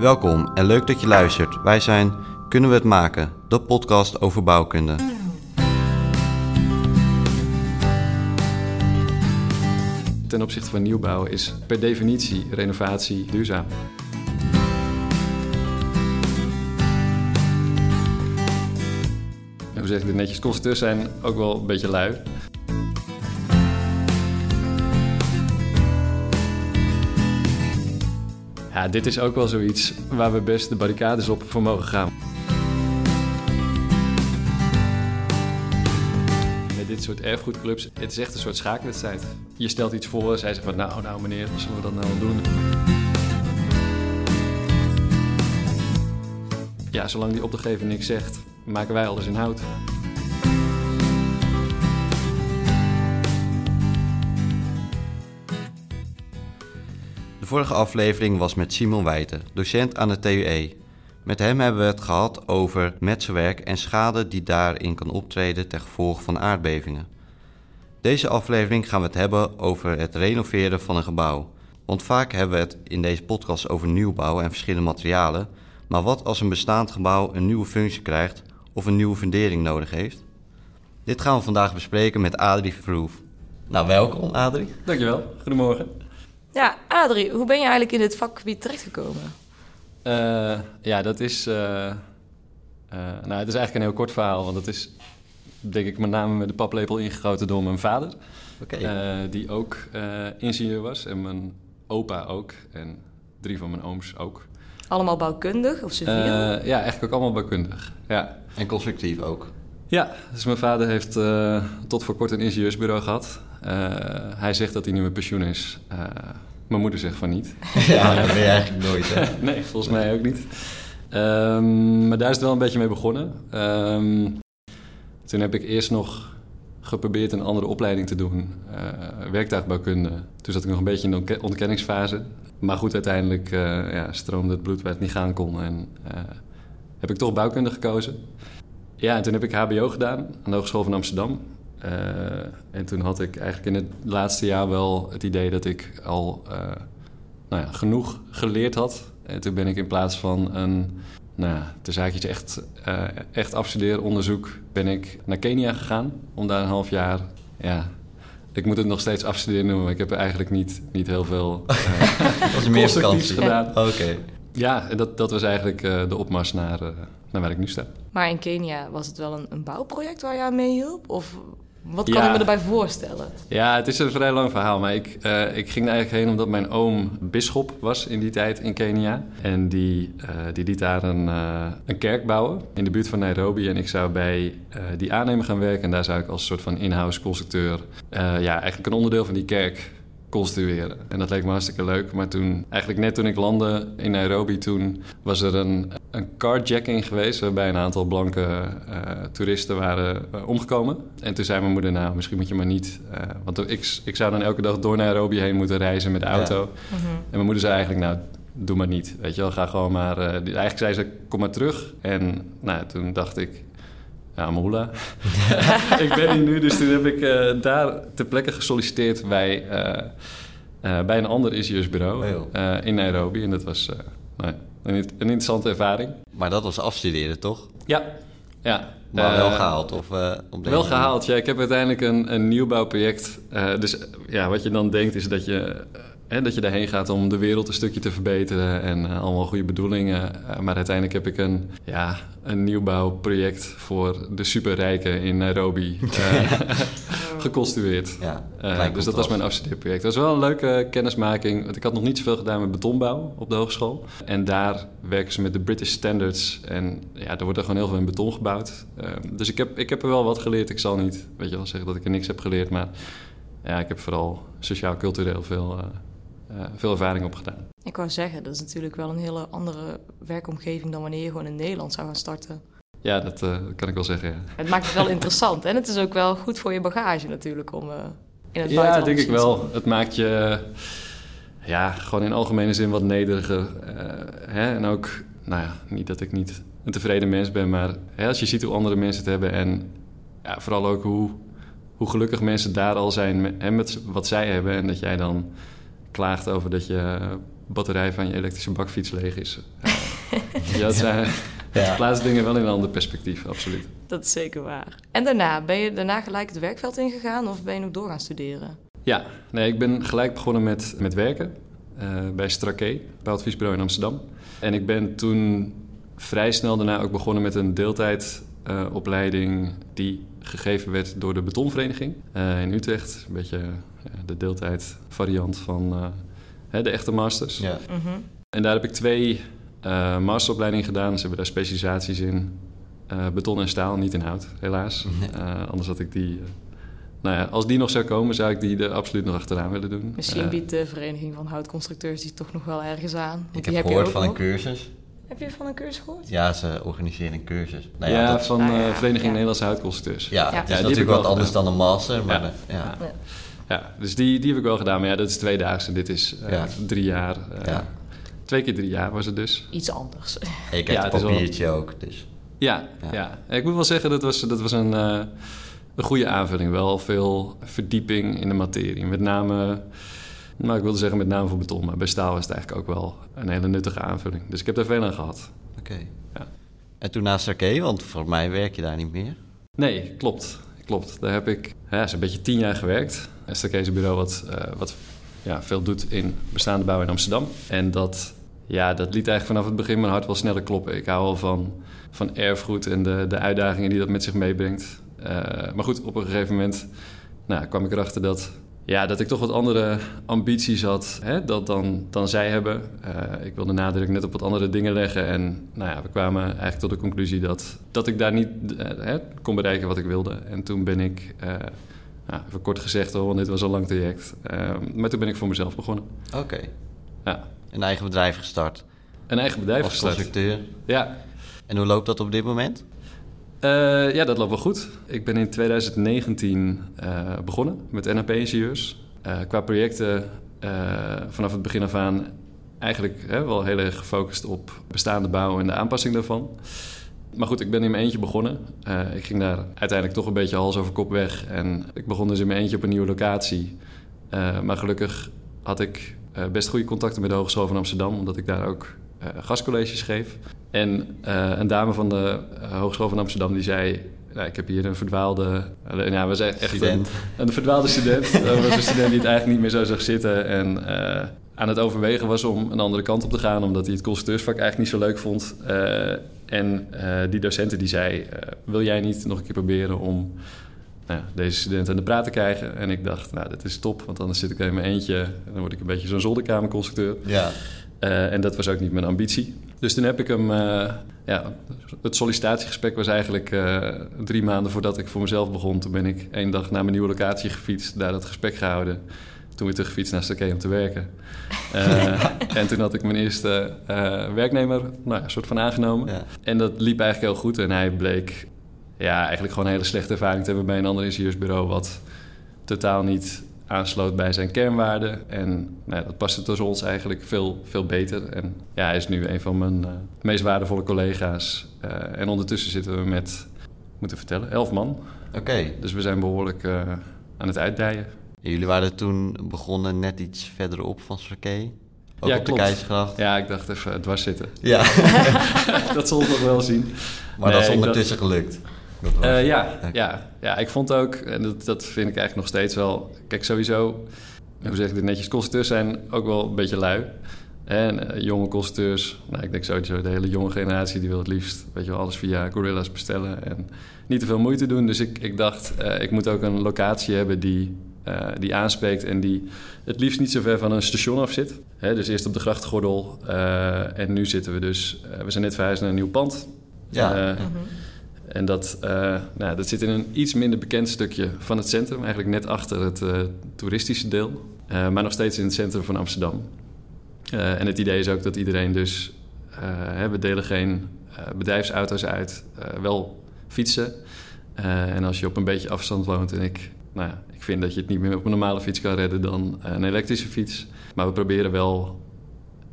Welkom en leuk dat je luistert. Wij zijn Kunnen we het maken? De podcast over bouwkunde. Ten opzichte van nieuwbouw is per definitie renovatie duurzaam. Hoe zeg ik dit netjes? Constructeurs zijn ook wel een beetje lui. Ja, dit is ook wel zoiets waar we best de barricades op voor mogen gaan. Met dit soort erfgoedclubs, het is echt een soort schaakwedstrijd. Je stelt iets voor, zij zeggen van nou, nou meneer, wat zullen we dat nou doen? Ja, zolang die opdrachtgever niks zegt, maken wij alles in hout. Vorige aflevering was met Simon Wijten, docent aan de TUE. Met hem hebben we het gehad over metselwerk en schade die daarin kan optreden ten gevolge van aardbevingen. Deze aflevering gaan we het hebben over het renoveren van een gebouw. Want vaak hebben we het in deze podcast over nieuwbouw en verschillende materialen. Maar wat als een bestaand gebouw een nieuwe functie krijgt of een nieuwe fundering nodig heeft? Dit gaan we vandaag bespreken met Adrie Verhoef. Nou, welkom Adrie. Dankjewel, goedemorgen. Ja, Adrie, hoe ben je eigenlijk in dit vakgebied terechtgekomen? Uh, ja, dat is. Uh, uh, nou, het is eigenlijk een heel kort verhaal, want dat is denk ik met name met de paplepel ingegoten door mijn vader. Okay. die ook ingenieur was en mijn opa ook en drie van mijn ooms ook. Allemaal bouwkundig of civiel? ja, eigenlijk ook allemaal bouwkundig. Ja. En constructief ook? Ja, dus mijn vader heeft tot voor kort een ingenieursbureau gehad. Hij zegt dat hij nu met pensioen is. Mijn moeder zegt van niet. Ja, dat ben je eigenlijk nooit, hè? nee, volgens mij ook niet. Um, maar daar is het wel een beetje mee begonnen. Um, toen heb ik eerst nog geprobeerd een andere opleiding te doen. Uh, werktuigbouwkunde. Toen zat ik nog een beetje in de ontkenningsfase. Maar goed, uiteindelijk uh, ja, stroomde het bloed waar het niet gaan kon. En uh, heb ik toch bouwkunde gekozen. Ja, en toen heb ik HBO gedaan aan de Hogeschool van Amsterdam. Uh, en toen had ik eigenlijk in het laatste jaar wel het idee dat ik al uh, nou ja, genoeg geleerd had. En toen ben ik in plaats van een, nou ja, de zaakjes echt, uh, echt afstudeeronderzoek, ben ik naar Kenia gegaan. Om daar een half jaar, ja, ik moet het nog steeds afstuderen noemen, maar ik heb er eigenlijk niet, niet heel veel dat was meer vakantie gedaan. Oké. Okay. Ja, en dat, dat was eigenlijk de opmars naar, naar waar ik nu sta. Maar in Kenia was het wel een, een bouwproject waar je aan meehielp? Of wat kan ja. ik me erbij voorstellen? Ja, het is een vrij lang verhaal. Maar ik, uh, ik ging er eigenlijk heen omdat mijn oom bisschop was in die tijd in Kenia. En die, uh, die liet daar een, uh, een kerk bouwen in de buurt van Nairobi. En ik zou bij die aannemer gaan werken. En daar zou ik als soort van in-house constructeur... ja, eigenlijk een onderdeel van die kerk construeren. En dat leek me hartstikke leuk. Maar toen, eigenlijk net toen ik landde in Nairobi, toen was er een, een carjacking geweest. Waarbij een aantal blanke uh, toeristen waren uh, omgekomen. En toen zei mijn moeder, nou, misschien moet je maar niet. Uh, want ik, ik zou dan elke dag door Nairobi heen moeten reizen met de auto. Ja. Mm -hmm. En mijn moeder zei eigenlijk, nou, doe maar niet. Weet je wel, ga gewoon maar... eigenlijk zei ze, kom maar terug. En nou, toen dacht ik, ja, Moela. ik ben hier nu, dus toen heb ik uh, daar ter plekke gesolliciteerd bij, uh, uh, bij een ander ingenieursbureau in Nairobi. En dat was nou, een, een, interessante ervaring. Maar dat was afstuderen, toch? Ja. ja. Maar wel gehaald? Of, op wel gehaald, ja. Ik heb uiteindelijk een, een nieuwbouwproject. dus ja, wat je dan denkt is dat je... Hè, dat je daarheen gaat om de wereld een stukje te verbeteren en uh, allemaal goede bedoelingen. Uh, maar uiteindelijk heb ik een, ja, een nieuwbouwproject voor de superrijken in Nairobi uh, geconstrueerd. Ja, dus dat was mijn afstudeerproject. Dat was wel een leuke kennismaking, want ik had nog niet zoveel gedaan met betonbouw op de hogeschool. En daar werken ze met de British Standards en ja, daar wordt er gewoon heel veel in beton gebouwd. dus ik heb, ik heb er wel wat geleerd. Ik zal niet, weet je wel, zeggen dat ik er niks heb geleerd, maar ja, ik heb vooral sociaal-cultureel veel uh, veel ervaring opgedaan. Ik wou zeggen, dat is natuurlijk wel een hele andere werkomgeving dan wanneer je gewoon in Nederland zou gaan starten. Ja, dat uh, kan ik wel zeggen. Ja. Het maakt het wel interessant en het is ook wel goed voor je bagage natuurlijk om uh, in het ja, buitenland denk ik wel. Het maakt je ja, gewoon in algemene zin wat nederiger. hè? En ook, nou ja, niet dat ik niet een tevreden mens ben, maar hè, als je ziet hoe andere mensen het hebben en ja, vooral ook hoe, hoe gelukkig mensen daar al zijn met, hè, met wat zij hebben en dat jij dan klaagt over dat je batterij van je elektrische bakfiets leeg is. ja, zijn, het plaatst dingen wel in een ander perspectief, absoluut. Dat is zeker waar. En daarna, ben je daarna gelijk het werkveld ingegaan of ben je nog door gaan studeren? Ja, nee, ik ben gelijk begonnen met, met werken uh, bij Strake, bouwadviesbureau in Amsterdam. En ik ben toen vrij snel daarna ook begonnen met een deeltijdopleiding uh, die gegeven werd door de Betonvereniging uh, in Utrecht. Een beetje de deeltijd variant van de echte masters. Ja. Mm En daar heb ik twee masteropleidingen gedaan. Ze hebben daar specialisaties in beton en staal, niet in hout, helaas. anders had ik die nou ja, als die nog zou komen, zou ik die er absoluut nog achteraan willen doen. Misschien biedt de Vereniging van Houtconstructeurs die toch nog wel ergens aan. Ik heb, gehoord van een cursus. Heb je van een cursus gehoord? Ja, ze organiseren een cursus. Nou ja, ja van uh, Vereniging Nederlandse Houtconstructeurs. Ja, ja. is natuurlijk wat anders dan een master. Maar ja. Ja. dus die, die heb ik wel gedaan. Maar ja, dat is tweedaags en dit is uh, drie jaar. Uh, twee keer drie jaar was het dus. Iets anders. ik heb het papiertje ook, dus... Ja, ja. ik moet wel zeggen, dat was, dat was een een goede aanvulling. Wel veel verdieping in de materie. Met name, nou, ik wilde zeggen met name voor beton, maar bij staal is het eigenlijk ook wel een hele nuttige aanvulling. Dus ik heb daar veel aan gehad. Oké. Ja. En toen naast Sarké, want voor mij werk je daar niet meer? Nee, klopt. Klopt. Daar heb ik ja, zo'n beetje tien jaar gewerkt. Een bureau wat, uh, wat ja, veel doet in bestaande bouw in Amsterdam. En dat, ja, dat liet eigenlijk vanaf het begin mijn hart wel sneller kloppen. Ik hou al van, van erfgoed en de, de uitdagingen die dat met zich meebrengt. Eh, maar goed, op een gegeven moment nou, kwam ik erachter dat, ja, dat ik toch wat andere ambities had hè, dat dan, dan zij hebben. Uh, ik wilde nadruk net op wat andere dingen leggen. En nou ja, we kwamen eigenlijk tot de conclusie dat, dat ik daar niet uh, kon bereiken wat ik wilde. En toen ben ik, nou, even kort gezegd, want dit was een lang traject. maar toen ben ik voor mezelf begonnen. Oké. Ja. Een eigen bedrijf gestart. Een eigen bedrijf Als gestart. constructeur. Ja. En hoe loopt dat op dit moment? Uh, ja, dat loopt wel goed. Ik ben in 2019 uh, begonnen met NAP-ingenieurs. Uh, qua projecten vanaf het begin af aan eigenlijk hè, wel heel erg gefocust op bestaande bouw en de aanpassing daarvan. Maar goed, ik ben in mijn eentje begonnen. ik ging daar uiteindelijk toch een beetje hals over kop weg. En ik begon dus in mijn eentje op een nieuwe locatie. maar gelukkig had ik best goede contacten met de Hogeschool van Amsterdam, omdat ik daar ook gastcolleges geef. En een dame van de Hogeschool van Amsterdam die zei... Nou, ik heb hier een verdwaalde... Ja, we zijn echt student. Een, een verdwaalde student. dat was een student die het eigenlijk niet meer zo zag zitten. En aan het overwegen was om een andere kant op te gaan... omdat hij het constructeursvak eigenlijk niet zo leuk vond. en die docenten die zei... wil jij niet nog een keer proberen om... Nou, deze studenten aan de praat te krijgen. En ik dacht, nou, dat is top, want anders zit ik in mijn eentje... en dan word ik een beetje zo'n zolderkamerconstructeur. Ja. Uh, en dat was ook niet mijn ambitie. Dus toen heb ik hem. Uh, ja, het sollicitatiegesprek was eigenlijk uh, drie maanden voordat ik voor mezelf begon. Toen ben ik één dag naar mijn nieuwe locatie gefietst, daar dat gesprek gehouden. Toen weer teruggefietst naar Stakee om te werken. en toen had ik mijn eerste werknemer nou, soort van aangenomen. Ja. En dat liep eigenlijk heel goed. En hij bleek ja, eigenlijk gewoon een hele slechte ervaring te hebben bij een ander ingenieursbureau. Wat totaal niet aansloot bij zijn kernwaarden. En nou, dat paste tussen ons eigenlijk veel, veel beter. En ja, hij is nu een van mijn uh, meest waardevolle collega's. En ondertussen zitten we met, moeten vertellen, elf man. Oké. Dus we zijn behoorlijk aan het uitdijen. Jullie waren toen begonnen net iets verderop van Sarkee? Ook ja, op klopt. de Keizersgracht? Ja, ik dacht even dwars zitten. Ja. dat zal nog wel zien. Maar nee, dat is ondertussen dacht... gelukt. Uh, ja, ja, ja, ik vond ook, en dat, dat vind ik eigenlijk nog steeds wel... Kijk, sowieso, hoe zeg ik dit netjes, constructeurs zijn ook wel een beetje lui. En uh, jonge constructeurs, nou, ik denk sowieso de hele jonge generatie... die wil het liefst, weet je wel, alles via Gorillas bestellen... en niet te veel moeite doen. Dus ik, ik dacht, uh, ik moet ook een locatie hebben die, die aanspreekt... en die het liefst niet zo ver van een station af zit. Hè, dus eerst op de grachtgordel en nu zitten we dus... we zijn net verhuisd naar een nieuw pand... Ja. -hmm. En dat, nou, dat zit in een iets minder bekend stukje van het centrum. Eigenlijk net achter het toeristische deel. Maar nog steeds in het centrum van Amsterdam. en het idee is ook dat iedereen dus... we delen geen bedrijfsauto's uit. wel fietsen. en als je op een beetje afstand woont en ik... Nou ja, ik vind dat je het niet meer op een normale fiets kan redden dan een elektrische fiets. Maar we proberen wel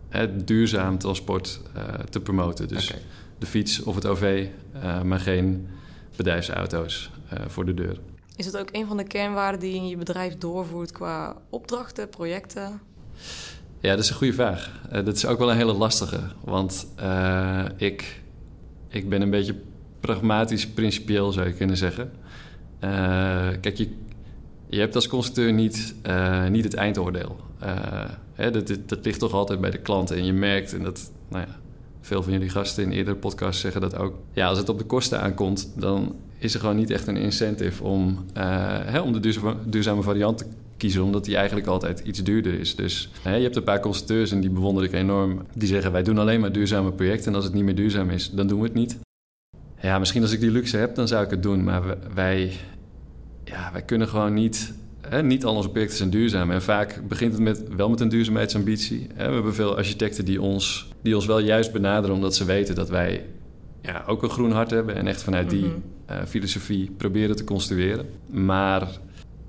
het duurzaam transport te promoten. Dus okay de fiets of het OV, uh, maar geen bedrijfsauto's uh, voor de deur. Is dat ook een van de kernwaarden die je in je bedrijf doorvoert qua opdrachten, projecten? Ja, dat is een goede vraag. Uh, dat is ook wel een hele lastige. Want uh, ik, ik ben een beetje pragmatisch, principieel zou je kunnen zeggen. Uh, kijk, je, je hebt als constructeur niet, niet het eindoordeel. Hè, dat, dat, ligt toch altijd bij de klant. En je merkt, en dat, nou ja, veel van jullie gasten in eerdere podcasts zeggen dat ook. Ja, als het op de kosten aankomt, dan is er gewoon niet echt een incentive om, hè, om de duurzame, duurzame variant te kiezen, omdat die eigenlijk altijd iets duurder is. Dus hè, je hebt een paar constructeurs en die bewonder ik enorm. Die zeggen wij doen alleen maar duurzame projecten en als het niet meer duurzaam is, dan doen we het niet. Ja, misschien als ik die luxe heb, dan zou ik het doen. Maar wij, ja, wij kunnen gewoon niet. Hè, niet al onze projecten zijn duurzaam. En vaak begint het met, wel met een duurzaamheidsambitie. Hè. We hebben veel architecten die ons, die ons wel juist benaderen omdat ze weten dat wij ja, ook een groen hart hebben en echt vanuit die uh, filosofie proberen te construeren. Maar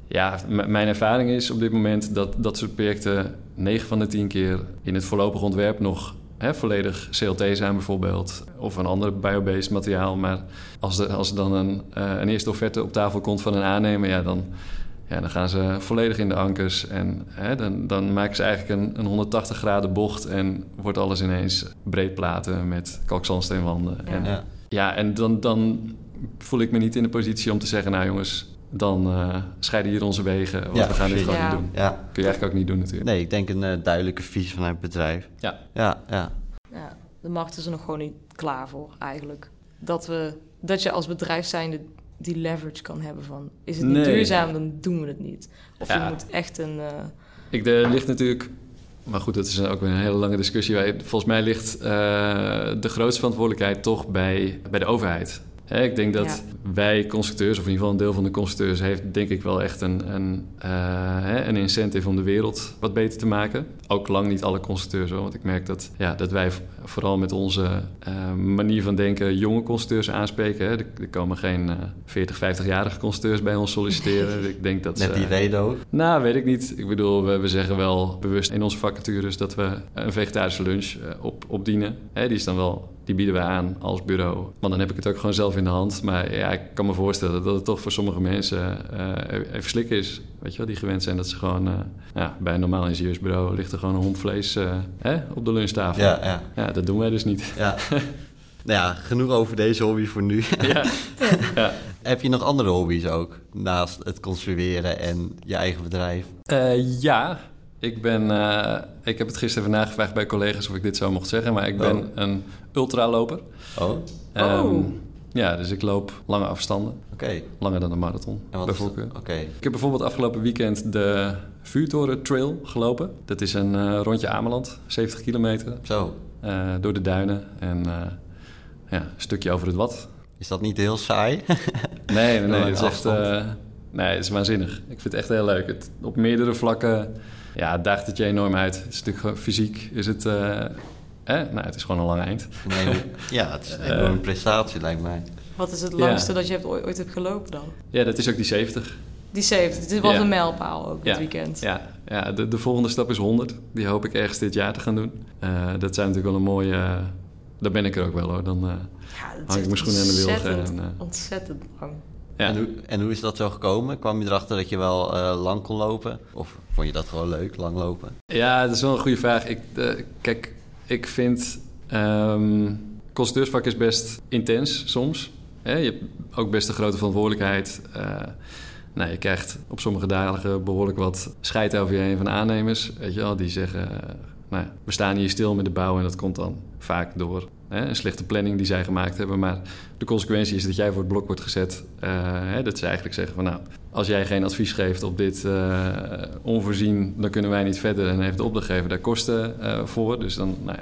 ja, mijn ervaring is op dit moment dat dat soort projecten 9 van de 10 keer in het voorlopig ontwerp nog hè, volledig CLT zijn bijvoorbeeld. Of een ander biobased materiaal. Maar als er, als er dan een, uh, een eerste offerte op tafel komt van een aannemer, ja, dan, ja, dan gaan ze volledig in de ankers. En hè, dan, dan maken ze eigenlijk een, een 180 graden bocht en wordt alles ineens breedplaten met kalkzandsteenwanden. Ja. En, ja, en dan, dan voel ik me niet in de positie om te zeggen, nou jongens, dan uh, scheiden hier onze wegen. Want we gaan dit gewoon niet doen. Ja. Kun je eigenlijk ook niet doen natuurlijk. Nee, ik denk een uh, duidelijke visie vanuit het bedrijf. Ja. Ja, ja. ja de markt is er nog gewoon niet klaar voor eigenlijk. Dat, we, dat je als bedrijf zijnde die leverage kan hebben van... is het niet nee. duurzaam, dan doen we het niet. Of ja. je moet echt een... Uh... Ik, er ligt natuurlijk... Maar goed, dat is ook weer een hele lange discussie. Volgens mij ligt de grootste verantwoordelijkheid toch bij, bij de overheid ik denk dat wij constructeurs, of in ieder geval een deel van de constructeurs, heeft denk ik wel echt een, een, uh, een incentive om de wereld wat beter te maken. Ook lang niet alle constructeurs hoor, want ik merk dat, ja, dat wij vooral met onze uh, manier van denken jonge constructeurs aanspreken. Hè. Er, er, komen geen uh, 40, 50-jarige constructeurs bij ons solliciteren. ik denk dat Net die reden ook? Nou, weet ik niet. Ik bedoel, we, we, zeggen wel bewust in onze vacatures dat we een vegetarische lunch op, opdienen. Hè, die is dan wel die bieden we aan als bureau. Want dan heb ik het ook gewoon zelf in de hand. Maar ja, ik kan me voorstellen dat het toch voor sommige mensen uh, even slik is. Weet je wel, die gewend zijn dat ze gewoon... Uh, ja, bij een normaal ingenieursbureau ligt er gewoon een homp vlees hè, op de lunchtafel. Ja, ja. ja, dat doen wij dus niet. Ja. nou ja, genoeg over deze hobby voor nu. ja. ja. Heb je nog andere hobby's ook? Naast het construeren en je eigen bedrijf? ja, ik, ben, uh, ik heb het gisteren even nagevraagd bij collega's of ik dit zo mocht zeggen, maar ik ben oh. een ultraloper. Oh. Um, Ja, dus ik loop lange afstanden. Oké. Okay. Langer dan een marathon, bijvoorbeeld. Oké. Okay. Ik heb bijvoorbeeld afgelopen weekend de Vuurtoren Trail gelopen. Dat is een uh, rondje Ameland, 70 kilometer. Zo. Uh, door de duinen en ja, een stukje over het wat. Is dat niet heel saai? nee, nee, nee. het is echt... nee, het is waanzinnig. Ik vind het echt heel leuk. Het, op meerdere vlakken ja, daagt het je enorm uit. Het is natuurlijk fysiek is het... Eh, nou, het is gewoon een lang eind. Nee, ja, het is een enorme uh, prestatie, lijkt mij. Wat is het langste ja. dat je hebt, ooit, ooit hebt gelopen dan? Ja, dat is ook die 70. Die 70, dit was ja. een mijlpaal ook dit weekend. Ja, ja de, de volgende stap is 100. Die hoop ik ergens dit jaar te gaan doen. Uh, dat zijn natuurlijk wel een mooie... Uh, daar ben ik er ook wel hoor. Dan uh, ja, hang ik mijn schoenen aan de wilgen. En, ontzettend lang. Ja. En, hoe, en hoe is dat zo gekomen? Kwam je erachter dat je wel uh, lang kon lopen? Of vond je dat gewoon leuk, lang lopen? Ja, dat is wel een goede vraag. Ik, uh, kijk, ik vind... Um, constructeursvak is best intens soms. Je hebt ook best een grote verantwoordelijkheid. Uh, je krijgt op sommige dagen behoorlijk wat scheid over je heen van aannemers. Weet je wel, die zeggen... Nou, we staan hier stil met de bouw en dat komt dan vaak door hè, een slechte planning die zij gemaakt hebben. Maar de consequentie is dat jij voor het blok wordt gezet. Uh, hè, dat ze eigenlijk zeggen van nou, als jij geen advies geeft op dit uh, onvoorzien, dan kunnen wij niet verder. En heeft de opdrachtgever daar kosten uh, voor. Dus dan, nou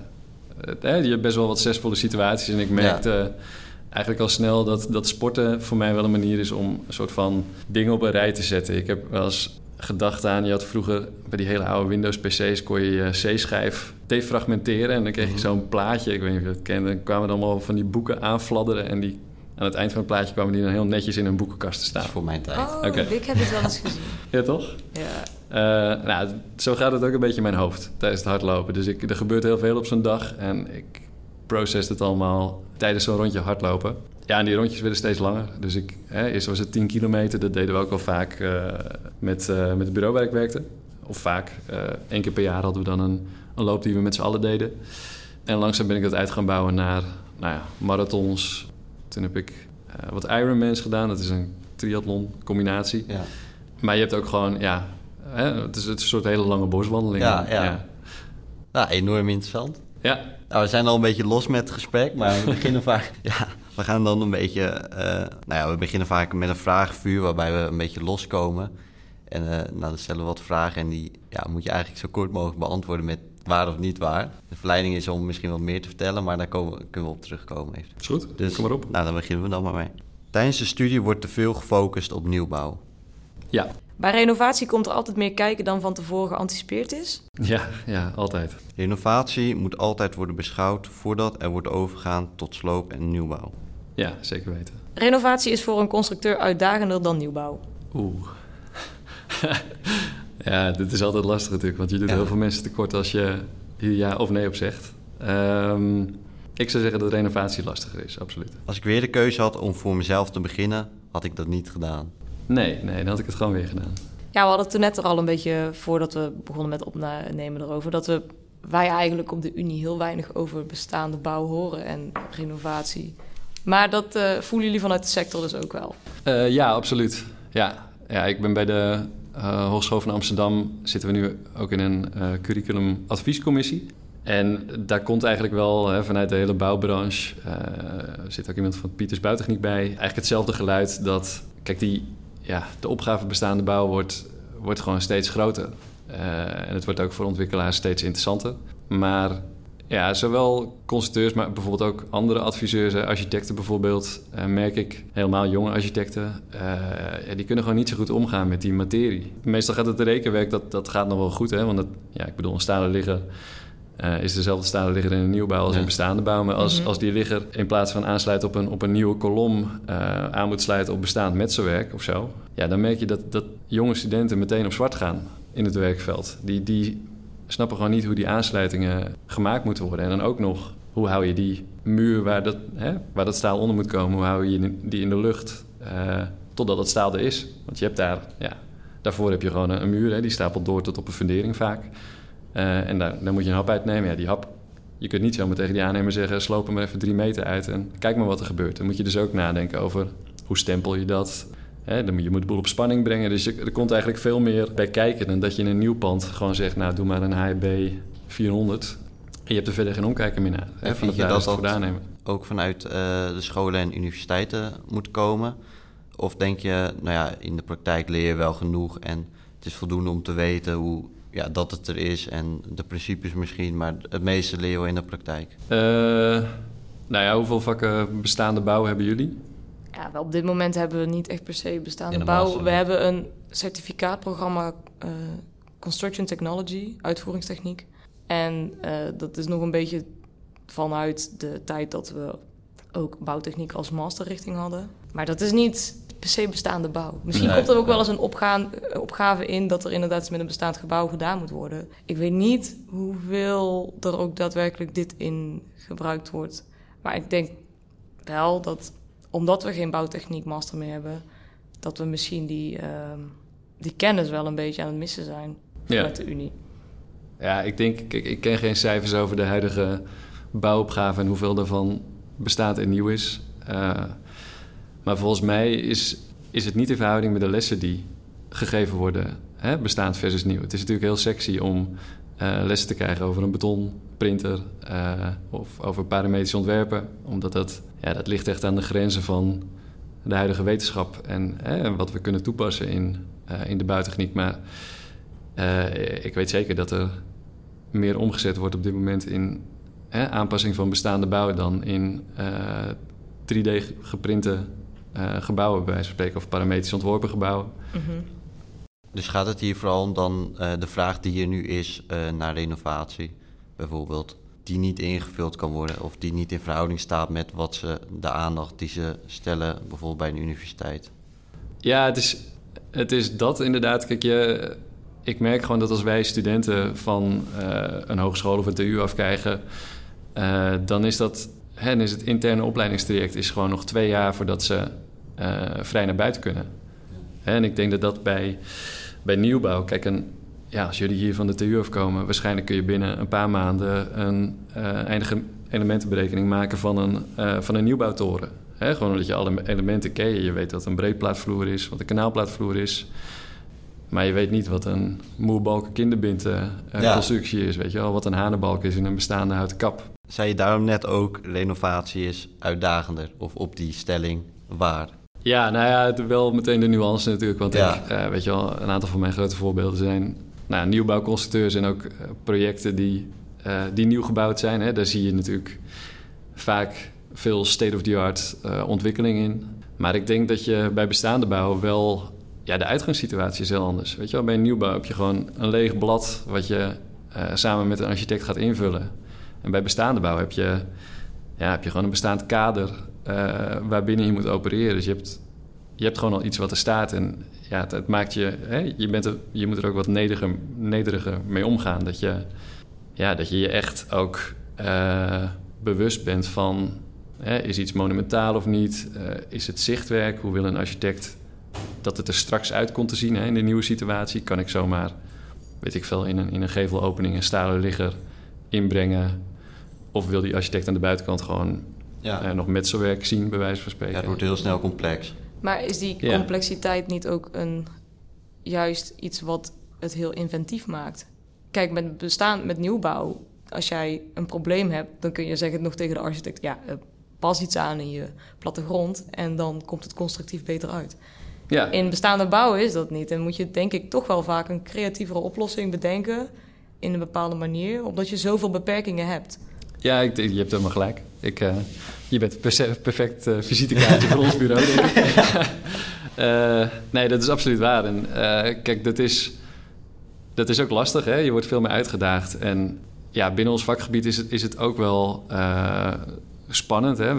ja, je hebt best wel wat zesvolle situaties. En ik merkte ja. eigenlijk al snel dat, dat sporten voor mij wel een manier is om een soort van dingen op een rij te zetten. Ik heb wel eens gedacht aan. Je had vroeger bij die hele oude Windows PC's kon je je C-schijf defragmenteren. En dan kreeg je mhm. zo'n plaatje, ik weet niet of je dat kent. Dan kwamen dan allemaal van die boeken aanfladderen. En die, aan het eind van het plaatje kwamen die dan heel netjes in een boekenkast te staan. voor mijn tijd. Oh, okay. ik heb het wel eens gezien. ja, toch? Ja. Uh, nou, zo gaat het ook een beetje in mijn hoofd tijdens het hardlopen. Dus ik, er gebeurt heel veel op zo'n dag. En ik process het allemaal tijdens zo'n rondje hardlopen. Ja, en die rondjes werden steeds langer. Dus ik, hè, eerst was het 10 kilometer. Dat deden we ook al vaak uh, met, uh, met het bureau waar ik werkte. Of vaak, uh, één keer per jaar hadden we dan een een loop die we met z'n allen deden. En langzaam ben ik dat uit gaan bouwen naar nou ja, marathons. Toen heb ik wat Ironmans gedaan. Dat is een triathlon combinatie. Ja. Maar je hebt ook gewoon, ja, hè, het, is, het is een soort hele lange boswandeling. Ja, ja. ja. Nou, enorm interessant. Ja. Nou, we zijn al een beetje los met het gesprek, maar we beginnen vaak... Ja, we gaan dan een beetje... Uh, nou ja, we beginnen vaak met een vragenvuur waarbij we een beetje loskomen. En uh, nou, dan stellen we wat vragen en die ja, moet je eigenlijk zo kort mogelijk beantwoorden met waar of niet waar. De verleiding is om misschien wat meer te vertellen, maar daar komen, kunnen we op terugkomen. Even. Is goed, dus, kom maar op. Nou, dan beginnen we dan maar mee. Tijdens de studie wordt te veel gefocust op nieuwbouw. Ja. Bij renovatie komt er altijd meer kijken dan van tevoren geanticipeerd is? Ja, ja, altijd. Renovatie moet altijd worden beschouwd voordat er wordt overgegaan tot sloop en nieuwbouw. Ja, zeker weten. Renovatie is voor een constructeur uitdagender dan nieuwbouw. Oeh. ja, dit is altijd lastig natuurlijk, want je doet heel veel mensen tekort als je hier ja of nee op zegt. Um, ik zou zeggen dat renovatie lastiger is, absoluut. Als ik weer de keuze had om voor mezelf te beginnen, had ik dat niet gedaan. Nee, nee, dan had ik het gewoon weer gedaan. Ja, we hadden het toen net er al een beetje voordat we begonnen met opnemen erover. Dat we, wij eigenlijk op de Unie heel weinig over bestaande bouw horen en renovatie. Maar dat uh, voelen jullie vanuit de sector dus ook wel? Uh, ja, absoluut. Ja. ja, ik ben bij de uh, Hogeschool van Amsterdam. Zitten we nu ook in een curriculum adviescommissie. En daar komt eigenlijk wel hè, vanuit de hele bouwbranche, er zit ook iemand van Pieters Bouwtechniek bij, eigenlijk hetzelfde geluid dat, kijk, die, ja, de opgave bestaande bouw wordt, wordt gewoon steeds groter. Uh, en het wordt ook voor ontwikkelaars steeds interessanter. Maar ja, zowel constructeurs, maar bijvoorbeeld ook andere adviseurs, architecten bijvoorbeeld, uh, merk ik, helemaal jonge architecten, ja, die kunnen gewoon niet zo goed omgaan met die materie. Meestal gaat het rekenwerk, dat, dat gaat nog wel goed, hè, want ja, ik bedoel, een stalen liggen uh, is dezelfde staande ligger in een nieuwbouw als in bestaande bouw. Maar als, mhm. als die ligger in plaats van aansluit op een, op een nieuwe kolom uh, aan moet sluiten op bestaand metselwerk of zo. Ja, dan merk je dat, dat jonge studenten meteen op zwart gaan in het werkveld. Die, die snappen gewoon niet hoe die aansluitingen gemaakt moeten worden. En dan ook nog, hoe hou je die muur waar dat, hè, waar dat staal onder moet komen, hoe hou je die in de lucht uh, totdat het staal er is. Want je hebt daar, ja, daarvoor heb je gewoon een, een muur, hè, die stapelt door tot op een fundering vaak. Uh, en daar, dan moet je een hap uitnemen. Ja, die hap, je kunt niet zomaar tegen die aannemer zeggen... sloop hem even drie meter uit en kijk maar wat er gebeurt. Dan moet je dus ook nadenken over hoe stempel je dat... Hè, dan moet je moet de boel op spanning brengen. Dus er komt eigenlijk veel meer bij kijken dan dat je in een nieuw pand gewoon zegt... nou, doe maar een HB 400. En je hebt er verder geen omkijken meer naar. Hè, van je dat dat ook vanuit uh, de scholen en universiteiten moet komen? Of denk je, nou ja, in de praktijk leer je wel genoeg... en het is voldoende om te weten hoe ja, dat het er is en de principes misschien, maar het meeste leer je in de praktijk? Uh, nou ja, hoeveel vakken bestaande bouw hebben jullie? Ja, wel op dit moment hebben we niet echt per se bestaande bouw. We hebben een certificaatprogramma uh, Construction Technology, uitvoeringstechniek. En uh, dat is nog een beetje vanuit de tijd dat we ook bouwtechniek als masterrichting hadden. Maar dat is niet per se bestaande bouw. Misschien komt er ook wel eens een opgaan, eh, opgave in dat er inderdaad met een bestaand gebouw gedaan moet worden. Ik weet niet hoeveel er ook daadwerkelijk dit in gebruikt wordt. Maar ik denk wel dat, omdat we geen bouwtechniek master meer hebben, dat we misschien die, uh, die kennis wel een beetje aan het missen zijn vanuit ja. de Unie. Ja, ik denk, ik, ik ken geen cijfers over de huidige bouwopgave en hoeveel daarvan bestaat en nieuw is. Uh, maar volgens mij is, is het niet in verhouding met de lessen die gegeven worden, hè, bestaand versus nieuw. Het is natuurlijk heel sexy om uh, lessen te krijgen over een betonprinter uh, of over parametrisch ontwerpen, omdat dat, ja, dat ligt echt aan de grenzen van de huidige wetenschap en hè, wat we kunnen toepassen in, uh, in de bouwtechniek. Maar ik weet zeker dat er meer omgezet wordt op dit moment in hè, aanpassing van bestaande bouw dan in 3D geprinte uh, gebouwen, bij wijze van spreken, of parametrisch ontworpen gebouwen. Mhm. Dus gaat het hier vooral om dan uh, de vraag die hier nu is uh, naar renovatie, bijvoorbeeld, die niet ingevuld kan worden of die niet in verhouding staat met wat ze, de aandacht die ze stellen, bijvoorbeeld bij een universiteit? Ja, het is, het is dat inderdaad. Kijk, je, ik merk gewoon dat als wij studenten van een hogeschool of een TU afkrijgen, dan is dat hen is het interne opleidingstraject is gewoon nog twee jaar voordat ze vrij naar buiten kunnen. En ik denk dat dat bij, bij nieuwbouw, kijk, een, ja, als jullie hier van de TU afkomen, waarschijnlijk kun je binnen een paar maanden een uh, eindige elementenberekening maken van een, uh, van een nieuwbouwtoren. Gewoon omdat je alle elementen ken. Je weet wat een breedplaatvloer is, wat een kanaalplaatvloer is. Maar je weet niet wat een moerbalken kinderbinten uh, constructie is. Weet je wel, wat een hanenbalk is in een bestaande houten kap. Zei je daarom net ook, renovatie is uitdagender? Of op die stelling waar? Ja, nou ja, wel meteen de nuance natuurlijk. Want ik, uh, weet je wel, een aantal van mijn grote voorbeelden zijn nou, nieuwbouwconstructeurs en ook uh, projecten die, uh, die nieuw gebouwd zijn. Hè. Daar zie je natuurlijk vaak veel state-of-the-art ontwikkeling in. Maar ik denk dat je bij bestaande bouw wel... Ja, de uitgangssituatie is heel anders. Weet je wel, bij een nieuwbouw heb je gewoon een leeg blad... wat je samen met een architect gaat invullen. En bij bestaande bouw heb je, ja, heb je gewoon een bestaand kader waarbinnen je moet opereren. Dus je hebt, je hebt gewoon al iets wat er staat. En ja, het, maakt je, hè, je, bent je moet er ook wat nederiger, nederiger mee omgaan. Dat je, ja, dat je je echt ook uh, bewust bent van, is iets monumentaal of niet? Uh, is het zichtwerk? Hoe wil een architect dat het er straks uit komt te zien in de nieuwe situatie? Kan ik zomaar, weet ik veel, in een, in een gevelopening een stalen ligger inbrengen? Of wil die architect aan de buitenkant gewoon ja. Uh, nog metselwerk zien, bij wijze van spreken. Ja, het wordt heel snel complex. Maar is die complexiteit niet ook een, juist iets wat het heel inventief maakt? Kijk, met bestaan, met nieuwbouw, als jij een probleem hebt, dan kun je zeggen nog tegen de architect: ja, uh, pas iets aan in je plattegrond en dan komt het constructief beter uit. Ja. In bestaande bouw is dat niet. En moet je denk ik toch wel vaak een creatievere oplossing bedenken in een bepaalde manier, omdat je zoveel beperkingen hebt. Ja, ik, je hebt helemaal gelijk. Ik, uh, je bent perfect uh, visitekaartje voor ons bureau, denk ik. uh, nee, dat is absoluut waar. En kijk, dat is, dat is ook lastig. Hè? Je wordt veel meer uitgedaagd. En ja, binnen ons vakgebied is het, is het ook wel spannend. Hè?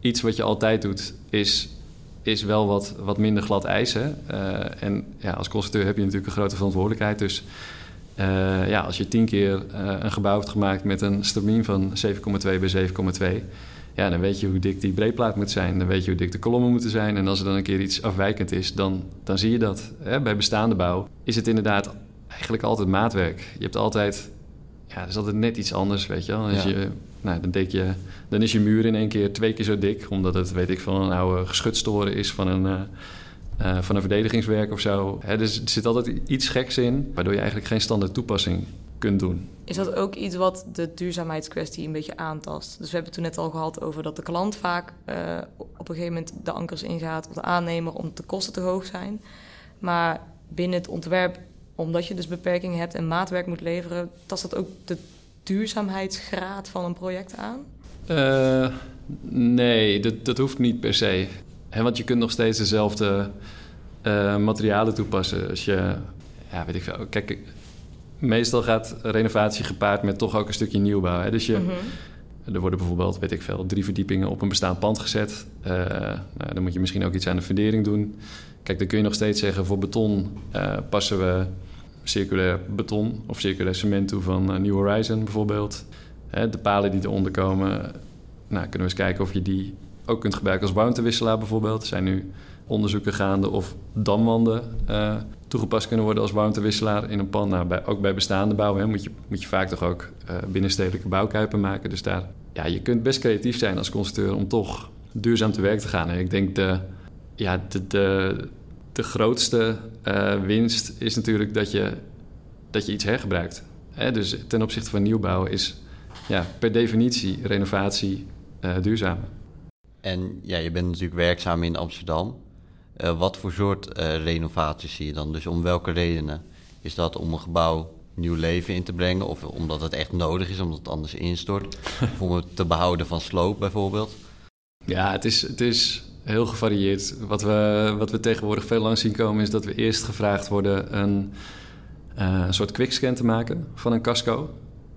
Iets wat je altijd doet, is, is wel wat, wat minder glad ijs. Hè? en ja, als constructeur heb je natuurlijk een grote verantwoordelijkheid. Dus uh, ja, als je tien keer uh, een gebouw hebt gemaakt met een stramien van 7,2 bij 7,2, ja, dan weet je hoe dik die breedplaat moet zijn. Dan weet je hoe dik de kolommen moeten zijn. En als er dan een keer iets afwijkend is, dan, dan zie je dat. Hè? Bij bestaande bouw is het inderdaad eigenlijk altijd maatwerk. Je hebt altijd, ja, er is altijd net iets anders, weet je wel. Als ja. je, nou, dan, denk je, dan is je muur in één keer twee keer zo dik, omdat het, weet ik, van een oude geschutstoren is van een... Uh, uh, van een verdedigingswerk of zo. Hè, dus er zit altijd iets geks in, waardoor je eigenlijk geen standaard toepassing kunt doen. Is dat ook iets wat de duurzaamheidskwestie een beetje aantast? Dus we hebben het toen net al gehad over dat de klant vaak uh, op een gegeven moment de ankers ingaat, of de aannemer, omdat de kosten te hoog zijn. Maar binnen het ontwerp, omdat je dus beperkingen hebt en maatwerk moet leveren, tast dat ook de duurzaamheidsgraad van een project aan? Uh, nee, dat, dat hoeft niet per se want je kunt nog steeds dezelfde uh, materialen toepassen. Als je, ja, weet ik veel. Kijk, meestal gaat renovatie gepaard met toch ook een stukje nieuwbouw. Hè? Dus je, mhm. er worden bijvoorbeeld, weet ik veel, drie verdiepingen op een bestaand pand gezet. Uh, nou, dan moet je misschien ook iets aan de fundering doen. Kijk, dan kun je nog steeds zeggen, voor beton uh, passen we circulair beton of circulair cement toe van New Horizon bijvoorbeeld. de palen die eronder komen, nou, kunnen we eens kijken of je die ook kunt gebruiken als warmtewisselaar bijvoorbeeld. Er zijn nu onderzoeken gaande of damwanden uh, toegepast kunnen worden als warmtewisselaar in een pand. Nou, ook bij bestaande bouw hè, moet, je, moet je vaak toch ook uh, binnenstedelijke bouwkuipen maken. Dus daar, ja, je kunt best creatief zijn als constructeur om toch duurzaam te werk te gaan. En ik denk de, ja, de, de, de grootste uh, winst is natuurlijk dat je, dat je iets hergebruikt. Hè? Dus ten opzichte van nieuwbouw is ja, per definitie renovatie duurzaam. En ja, je bent natuurlijk werkzaam in Amsterdam. Uh, wat voor soort uh, renovaties zie je dan? Dus om welke redenen? Is dat om een gebouw nieuw leven in te brengen? Of omdat het echt nodig is, omdat het anders instort? of om het te behouden van sloop bijvoorbeeld? Ja, het is, het is heel gevarieerd. Wat we, wat we tegenwoordig veel lang zien komen... is dat we eerst gevraagd worden een, uh, een soort quickscan te maken van een casco.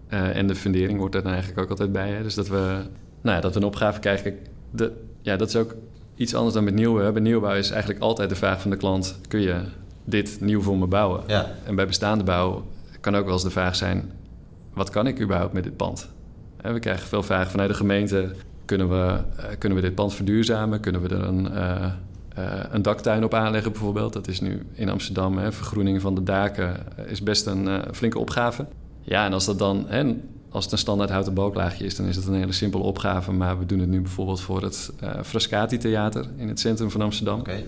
en de fundering wordt er dan eigenlijk ook altijd bij. Hè? Dus dat we, nou ja, dat we een opgave krijgen de, ja, dat is ook iets anders dan met nieuwbouw. Bij nieuwbouw is eigenlijk altijd de vraag van de klant: kun je dit nieuw voor me bouwen? Ja. En bij bestaande bouw kan ook wel eens de vraag zijn: wat kan ik überhaupt met dit pand? En we krijgen veel vragen vanuit de gemeente: kunnen we, uh, kunnen we dit pand verduurzamen? Kunnen we er een, uh, een daktuin op aanleggen bijvoorbeeld. Dat is nu in Amsterdam, hè, vergroening van de daken is best een flinke opgave. Ja, en als dat dan, hè, als het een standaard houten balklaagje is, dan is het een hele simpele opgave. Maar we doen het nu bijvoorbeeld voor het Frascati Theater in het centrum van Amsterdam. Okay.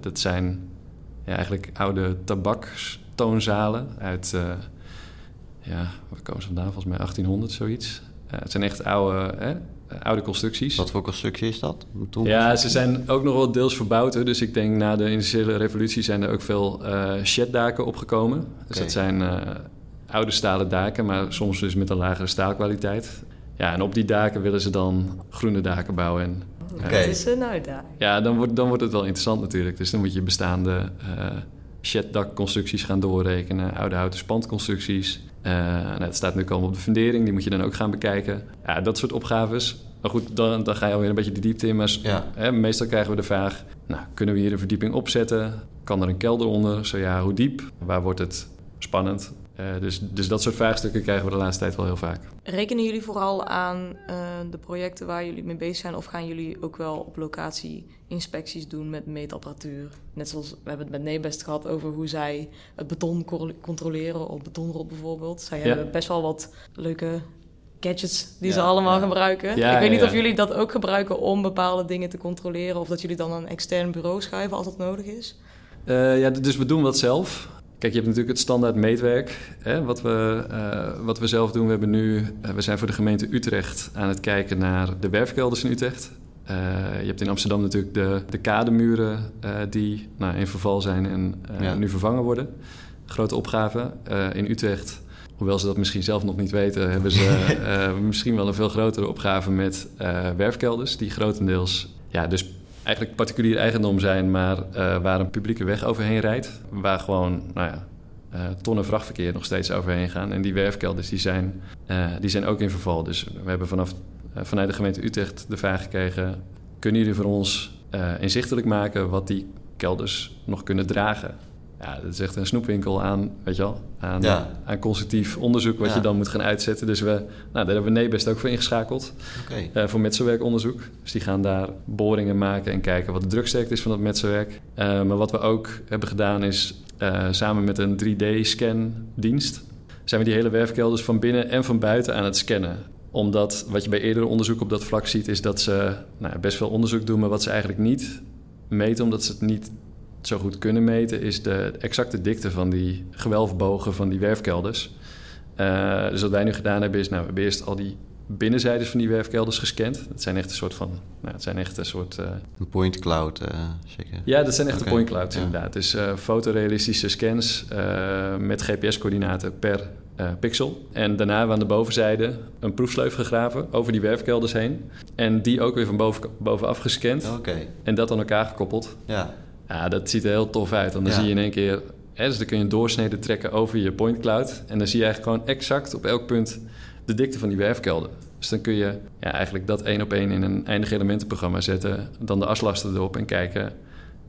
dat zijn ja, eigenlijk oude tabakstoonzalen uit, ja, waar komen ze vandaan? Volgens mij 1800, zoiets. het zijn echt oude, hè, oude constructies. Wat voor constructie is dat? ja, ze zijn ook nog wel deels verbouwd. Dus ik denk na de industriële revolutie zijn er ook veel uh, sheddaken opgekomen. Dus dat zijn uh, oude stalen daken, maar soms dus met een lagere staalkwaliteit. Ja, en op die daken willen ze dan groene daken bouwen. En, uh, okay. is een uitdaging. Ja, dan wordt, dan wordt het wel interessant natuurlijk. Dus dan moet je bestaande sheddakconstructies gaan doorrekenen, oude houten spandconstructies. Uh, nou, het staat nu komen op de fundering, die moet je dan ook gaan bekijken. Ja, dat soort opgaves. Maar goed, dan, dan ga je alweer een beetje de diepte in. Maar hè, meestal krijgen we de vraag: nou, kunnen we hier een verdieping opzetten? Kan er een kelder onder? Zo ja, hoe diep? Waar wordt het spannend? Uh, dus, dus dat soort vraagstukken krijgen we de laatste tijd wel heel vaak. Rekenen jullie vooral aan uh, de projecten waar jullie mee bezig zijn, of gaan jullie ook wel op locatie inspecties doen met meetapparatuur? Net zoals we hebben het met Nebest gehad over hoe zij het beton controleren op betonrot bijvoorbeeld. Zij ja. hebben best wel wat leuke gadgets die ze allemaal gebruiken. ik weet niet of jullie dat ook gebruiken om bepaalde dingen te controleren, of dat jullie dan een extern bureau schuiven als dat nodig is. Uh, ja, dus we doen dat zelf. Kijk, je hebt natuurlijk het standaard meetwerk, hè, wat, we, uh, wat we zelf doen. We, hebben nu, uh, we zijn voor de gemeente Utrecht aan het kijken naar de werfkelders in Utrecht. Uh, je hebt in Amsterdam natuurlijk de, de kademuren die nou, in verval zijn en ja. nu vervangen worden. Grote opgave. in Utrecht, hoewel ze dat misschien zelf nog niet weten, hebben ze misschien wel een veel grotere opgave met werfkelders. Die grotendeels ja, dus eigenlijk particulier eigendom zijn, maar uh, waar een publieke weg overheen rijdt. Waar gewoon, nou ja, uh, tonnen vrachtverkeer nog steeds overheen gaan. En die werfkelders die zijn, uh, die zijn ook in verval. Dus we hebben vanaf, vanuit de gemeente Utrecht de vraag gekregen... kunnen jullie voor ons inzichtelijk maken wat die kelders nog kunnen dragen? Ja, dat is echt een snoepwinkel aan, weet je wel, aan, aan constructief onderzoek wat je dan moet gaan uitzetten. Dus we, nou, daar hebben we Nebest ook voor ingeschakeld, okay. uh, voor metselwerkonderzoek. Dus die gaan daar boringen maken en kijken wat de druksterkte is van dat metselwerk. Uh, maar wat we ook hebben gedaan is, uh, samen met een 3D-scan-dienst, zijn we die hele werfkelders van binnen en van buiten aan het scannen omdat wat je bij eerdere onderzoek op dat vlak ziet, is dat ze nou, best veel onderzoek doen, maar wat ze eigenlijk niet meten, omdat ze het niet zo goed kunnen meten, is de exacte dikte van die gewelfbogen van die werfkelders. Uh, dus wat wij nu gedaan hebben, is nou, we hebben eerst al die binnenzijdes van die werfkelders gescand. Dat zijn echt een soort van, nou, het zijn echt een soort... Uh... Een point cloud, uh, zeker? Ja, dat zijn echt okay. point clouds inderdaad. Dus fotorealistische scans met GPS-coördinaten per pixel. En daarna hebben we aan de bovenzijde een proefsleuf gegraven over die werfkelders heen. En die ook weer van boven, bovenaf gescand. Okay. En dat aan elkaar gekoppeld. Ja. Ja, dat ziet er heel tof uit. Want dan zie je in één keer... Hè, dus dan kun je een doorsnede trekken over je point cloud. En dan zie je eigenlijk gewoon exact op elk punt de dikte van die werfkelder. Dus dan kun je ja, eigenlijk dat één op één in een eindig elementenprogramma zetten. Dan de aslasten erop en kijken,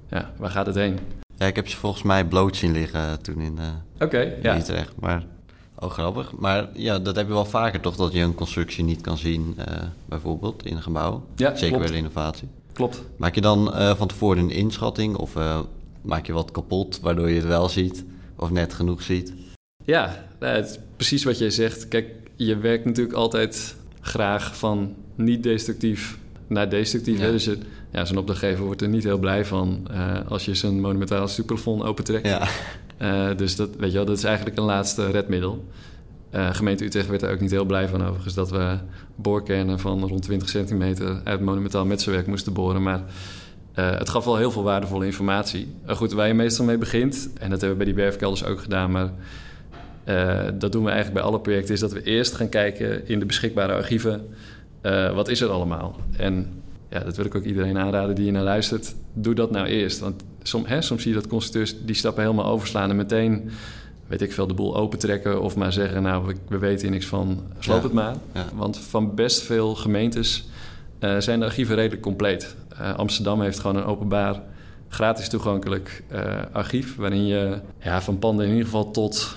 ja, waar gaat het heen? Ja, ik heb ze volgens mij bloot zien liggen toen in, uh, okay, ja. Utrecht. Maar ook grappig. Maar ja, dat heb je wel vaker toch, dat je een constructie niet kan zien, uh, bijvoorbeeld in een gebouw. Ja, Zeker klopt. bij de innovatie. Klopt. Maak je dan uh, van tevoren een inschatting of uh, maak je wat kapot waardoor je het wel ziet of net genoeg ziet? Ja, nou, het is precies wat jij zegt. Kijk, je werkt natuurlijk altijd graag van niet destructief naar destructief. Ja. Dus je, ja, zo'n opdrachtgever wordt er niet heel blij van uh, als je zijn monumentaal superplafond opentrekt. Ja. dus dat, weet je wel, dat is eigenlijk een laatste redmiddel. Uh, gemeente Utrecht werd er ook niet heel blij van overigens dat we boorkernen van rond 20 centimeter uit monumentaal metselwerk moesten boren. Maar uh, het gaf wel heel veel waardevolle informatie. Uh, goed, waar je meestal mee begint, en dat hebben we bij die werfkelders ook gedaan, maar dat doen we eigenlijk bij alle projecten, is dat we eerst gaan kijken in de beschikbare archieven, wat is er allemaal? En ja, dat wil ik ook iedereen aanraden die hier naar luistert. Doe dat nou eerst. Want hè, soms zie je dat constructeurs die stappen helemaal overslaan en meteen weet ik veel, de boel opentrekken of maar zeggen, nou, we, we weten hier niks van, sloop ja. het maar. Ja. Want van best veel gemeentes uh, zijn de archieven redelijk compleet. Uh, Amsterdam heeft gewoon een openbaar, gratis toegankelijk uh, archief, waarin je ja, van panden in ieder geval tot,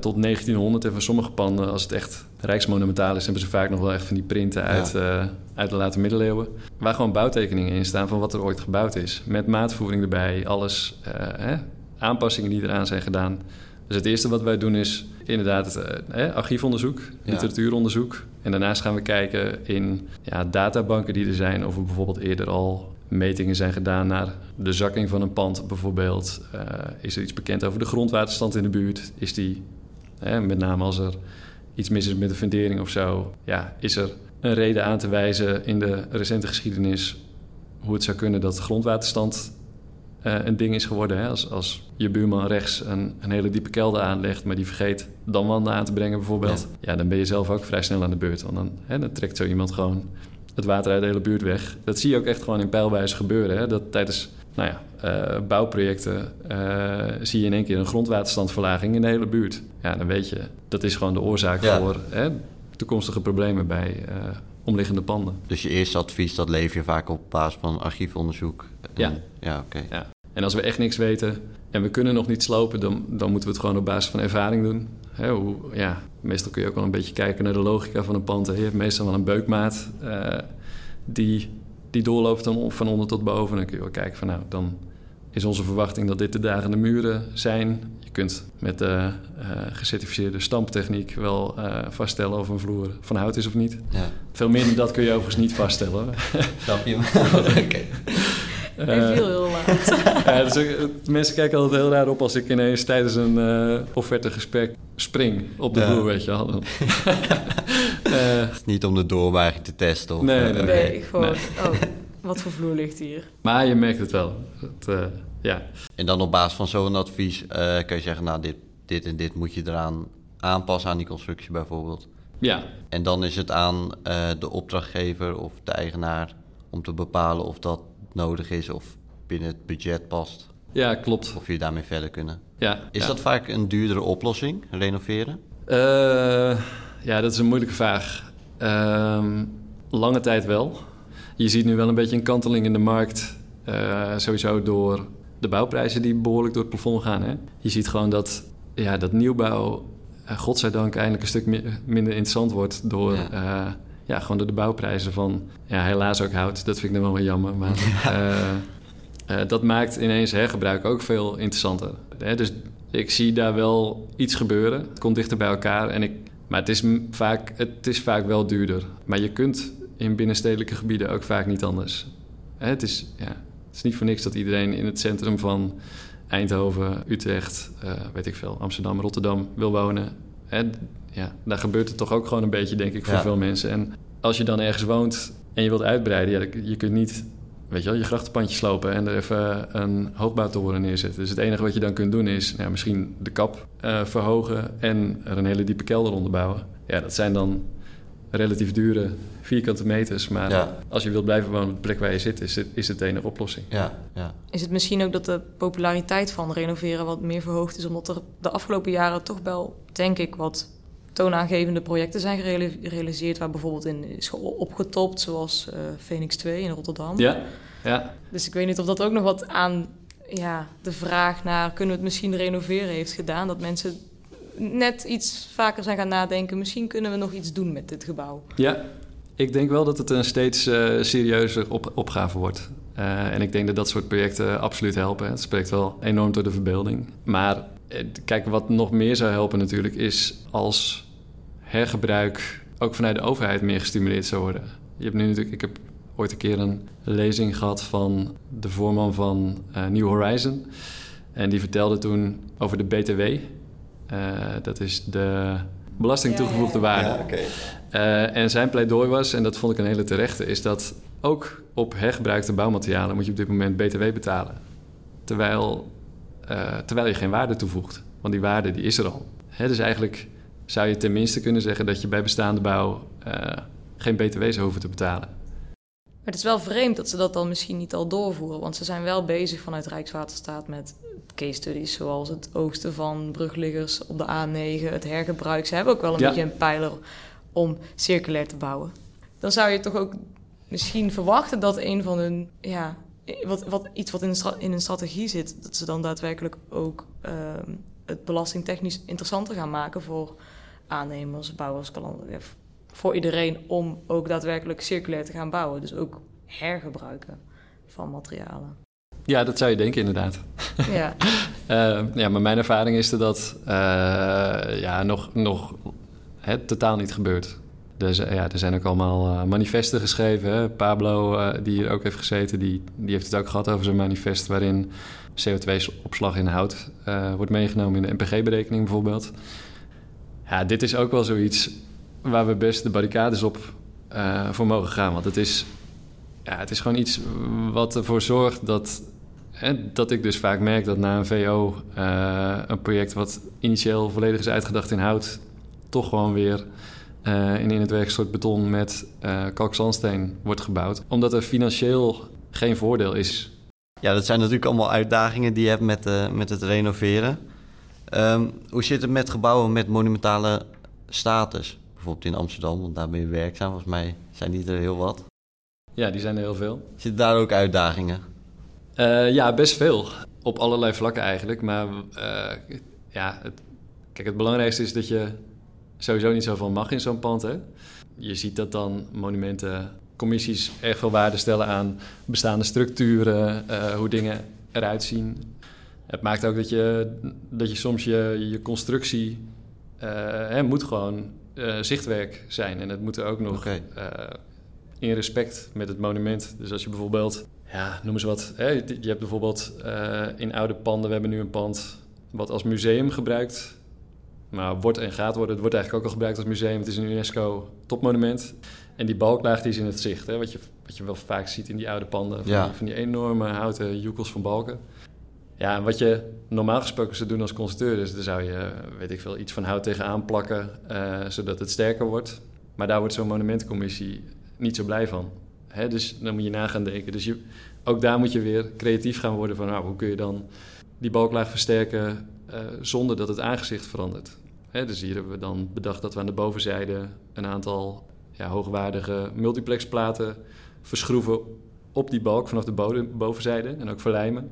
tot 1900 en van sommige panden, als het echt Rijksmonumentalis hebben ze vaak nog wel echt van die printen uit, eh, uit de late middeleeuwen. Waar gewoon bouwtekeningen in staan van wat er ooit gebouwd is. Met maatvoering erbij, alles, hè, aanpassingen die eraan zijn gedaan. Dus het eerste wat wij doen is inderdaad uh, archiefonderzoek, literatuuronderzoek. En daarnaast gaan we kijken in ja, databanken die er zijn... of er bijvoorbeeld eerder al metingen zijn gedaan naar de zakking van een pand bijvoorbeeld. is er iets bekend over de grondwaterstand in de buurt? Is die, met name als er iets mis is met de fundering of zo, ja, is er een reden aan te wijzen in de recente geschiedenis hoe het zou kunnen dat grondwaterstand uh, een ding is geworden. Hè? Als, als je buurman rechts een, een, hele diepe kelder aanlegt, maar die vergeet dan wanden aan te brengen bijvoorbeeld, ja. dan ben je zelf ook vrij snel aan de beurt. Want dan, hè, dan trekt zo iemand gewoon het water uit de hele buurt weg. Dat zie je ook echt gewoon in pijlwijze gebeuren. Hè? Dat tijdens nou ja, uh, bouwprojecten uh, zie je in één keer een grondwaterstandverlaging in de hele buurt. Ja, dan weet je, dat is gewoon de oorzaak voor hè, toekomstige problemen bij uh, omliggende panden. Dus je eerste advies, dat leef je vaak op basis van archiefonderzoek? Ja. Ja, oké. Ja. En als we echt niks weten en we kunnen nog niet slopen, dan, dan moeten we het gewoon op basis van ervaring doen. Hè, hoe, ja, meestal kun je ook wel een beetje kijken naar de logica van een pand. Je hebt meestal wel een beukmaat die die doorloopt dan van onder tot boven. En dan kun je wel kijken van nou, dan is onze verwachting dat dit de dagende muren zijn. Je kunt met de uh, gecertificeerde stamptechniek wel uh, vaststellen of een vloer van hout is of niet. Ja. Veel meer dan dat kun je overigens niet vaststellen. Snap je? Oké. Uh, viel heel laat. dus, mensen kijken altijd heel raar op als ik ineens tijdens een uh, offertegesprek spring op de ja. vloer, weet je wel. uh, niet om de doorwaring te testen? Of, nee, nee, nee, nee, gewoon, oh, wat voor vloer ligt hier? Maar je merkt het wel. Het, ja. En dan op basis van zo'n advies kun je zeggen, nou, dit, dit en dit moet je eraan aanpassen aan die constructie bijvoorbeeld. Ja. En dan is het aan de opdrachtgever of de eigenaar om te bepalen of dat nodig is of binnen het budget past. Ja, klopt. Of je daarmee verder kunnen. Ja, is ja. dat vaak een duurdere oplossing, renoveren? Uh, ja, dat is een moeilijke vraag. Uh, lange tijd wel. Je ziet nu wel een beetje een kanteling in de markt. Uh, sowieso door de bouwprijzen die behoorlijk door het plafond gaan. Hè? Je ziet gewoon dat, ja, dat nieuwbouw, uh, godzijdank, eindelijk een stuk mi minder interessant wordt door... Ja ja, gewoon door de bouwprijzen van, ja, helaas ook hout. Dat vind ik dan wel wel jammer. Maar dat maakt ineens hergebruik ook veel interessanter. Hè? Dus ik zie daar wel iets gebeuren. Het komt dichter bij elkaar. En ik, maar het is, vaak, het is vaak wel duurder. Maar je kunt in binnenstedelijke gebieden ook vaak niet anders. Het, is, ja, het is niet voor niks dat iedereen in het centrum van Eindhoven, Utrecht, uh, weet ik veel, Amsterdam, Rotterdam wil wonen. Hè? ja, daar gebeurt het toch ook gewoon een beetje, denk ik, voor ja. veel mensen. En als je dan ergens woont en je wilt uitbreiden, ja, je kunt niet, weet je wel, je grachtenpandje slopen en er even een hoogbouwtoren neerzetten. Dus het enige wat je dan kunt doen is ja, misschien de kap uh, verhogen en er een hele diepe kelder onder bouwen. Ja, dat zijn dan relatief dure vierkante meters. Maar ja. als je wilt blijven wonen op de plek waar je zit, is het, is het de enige oplossing. Ja, ja. Is het misschien ook dat de populariteit van renoveren wat meer verhoogd is, omdat er de afgelopen jaren toch wel, denk ik, wat toonaangevende projecten zijn gerealiseerd, waar bijvoorbeeld in is opgetopt, zoals uh, Phoenix 2 in Rotterdam. Ja, ja. Dus ik weet niet of dat ook nog wat aan ja, de vraag naar kunnen we het misschien renoveren heeft gedaan. Dat mensen net iets vaker zijn gaan nadenken, misschien kunnen we nog iets doen met dit gebouw. Ja, ik denk wel dat het een steeds uh, serieuzer op, opgave wordt. Uh, en ik denk dat dat soort projecten absoluut helpen. Het spreekt wel enorm door de verbeelding. Maar kijk, wat nog meer zou helpen natuurlijk... is als hergebruik ook vanuit de overheid meer gestimuleerd zou worden. Je hebt nu natuurlijk... Ik heb ooit een keer een lezing gehad van de voorman van uh, New Horizon. En die vertelde toen over de BTW. Uh, dat is de belasting toegevoegde waarde. Ja, okay. uh, en zijn pleidooi was, en dat vond ik een hele terechte... is dat ook op hergebruikte bouwmaterialen moet je op dit moment BTW betalen. Terwijl, uh, terwijl je geen waarde toevoegt. Want die waarde die is er al. Hè, dus eigenlijk zou je tenminste kunnen zeggen dat je bij bestaande bouw uh, geen BTW zou hoeven te betalen. Maar het is wel vreemd dat ze dat dan misschien niet al doorvoeren. Want ze zijn wel bezig vanuit Rijkswaterstaat met case studies... zoals het oogsten van brugliggers op de A9, het hergebruik. Ze hebben ook wel een ja. beetje een pijler om circulair te bouwen. Dan zou je toch ook misschien verwachten dat een van hun... Ja, wat, wat, iets wat in een, in een strategie zit... dat ze dan daadwerkelijk ook uh, het belastingtechnisch interessanter gaan maken... voor aannemers, bouwers, voor iedereen om ook daadwerkelijk circulair te gaan bouwen. Dus ook hergebruiken van materialen. Ja, dat zou je denken inderdaad. Ja, uh, ja maar mijn ervaring is dat uh, ja, nog, nog het totaal niet gebeurt. Dus ja, er zijn ook allemaal uh, manifesten geschreven. Hè? Pablo, die hier ook heeft gezeten, die, die heeft het ook gehad over zijn manifest... waarin CO2-opslag in hout wordt meegenomen in de NPG-berekening bijvoorbeeld. Ja, dit is ook wel zoiets waar we best de barricades op voor mogen gaan. Want het is, ja, het is gewoon iets wat ervoor zorgt dat dat ik dus vaak merk dat na een VO uh, een project wat initieel volledig is uitgedacht in hout, toch gewoon weer uh, in, in het werk soort beton met uh, kalkzandsteen wordt gebouwd. Omdat er financieel geen voordeel is. Ja, dat zijn natuurlijk allemaal uitdagingen die je hebt met, met het renoveren. Um, hoe zit het met gebouwen met monumentale status? Bijvoorbeeld in Amsterdam, want daar ben je werkzaam. Volgens mij zijn die er heel wat. Ja, die zijn er heel veel. Zitten daar ook uitdagingen? Uh, ja, best veel. Op allerlei vlakken eigenlijk. Maar uh, ja, het, kijk, het belangrijkste is dat je sowieso niet zoveel mag in zo'n pand. Hè? Je ziet dat dan monumentencommissies erg veel waarde stellen aan bestaande structuren, uh, hoe dingen eruit zien. Het maakt ook dat je, dat je soms je, je constructie hè, moet gewoon zichtwerk zijn. En het moet er ook nog okay. in respect met het monument. Dus als je bijvoorbeeld ja, noem eens wat. Hè? Je hebt bijvoorbeeld uh, in oude panden, we hebben nu een pand wat als museum gebruikt. Maar wordt en gaat worden, het wordt eigenlijk ook al gebruikt als museum. Het is een UNESCO topmonument. En die balklaag die is in het zicht. Hè? Wat, je, wat je wel vaak ziet in die oude panden. Van, ja. die, van die enorme houten joekels van balken. Ja, en wat je normaal gesproken zou doen als constructeur... is dan zou je, weet ik veel, iets van hout tegenaan plakken... Uh, zodat het sterker wordt. Maar daar wordt zo'n monumentencommissie niet zo blij van. Hè, dus dan moet je na gaan denken. Dus je, ook daar moet je weer creatief gaan worden van nou, hoe kun je dan die balklaag versterken uh, zonder dat het aangezicht verandert. Hè, dus hier hebben we dan bedacht dat we aan de bovenzijde een aantal ja, hoogwaardige multiplexplaten verschroeven op die balk vanaf de bovenzijde en ook verlijmen.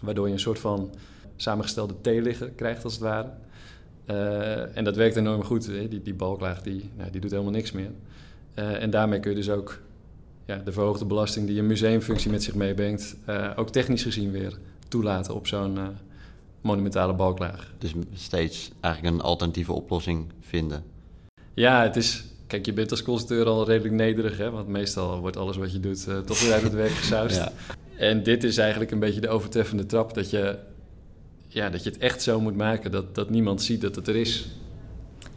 Waardoor je een soort van samengestelde T-liggen krijgt als het ware. Uh, en dat werkt enorm goed. Hè? Die, die balklaag die, nou, die doet helemaal niks meer. Uh, en daarmee kun je dus ook ja, de verhoogde belasting die een museumfunctie met zich meebrengt, uh, ook technisch gezien weer toelaten op zo'n uh, monumentale balklaag. Dus steeds eigenlijk een alternatieve oplossing vinden. Ja, het is. Kijk, je bent als constructeur al redelijk nederig, hè? Want meestal wordt alles wat je doet uh, toch weer uit het werk gesausd. ja. En dit is eigenlijk een beetje de overtreffende trap dat je, ja, dat je het echt zo moet maken dat, dat niemand ziet dat het er is.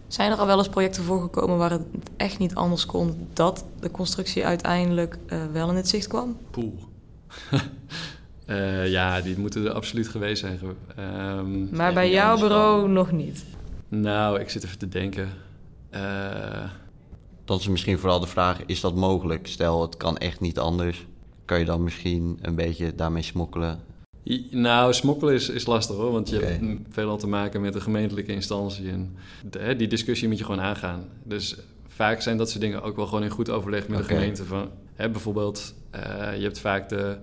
Zijn er al wel eens projecten voorgekomen waar het echt niet anders kon dat de constructie uiteindelijk uh, wel in het zicht kwam? Poeh. uh, ja, die moeten er absoluut geweest zijn. Um, maar bij jouw bureau nog niet? Nou, ik zit even te denken. Uh... Dan is misschien vooral de vraag, is dat mogelijk? Stel, het kan echt niet anders. Kan je dan misschien een beetje daarmee smokkelen? Nou, smokkelen is, is lastig hoor, want je okay. hebt veelal te maken met een gemeentelijke instantie. En de, die discussie moet je gewoon aangaan. Dus vaak zijn dat soort dingen ook wel gewoon in goed overleg met okay. de gemeente. Van, hè, bijvoorbeeld, uh, je hebt vaak de,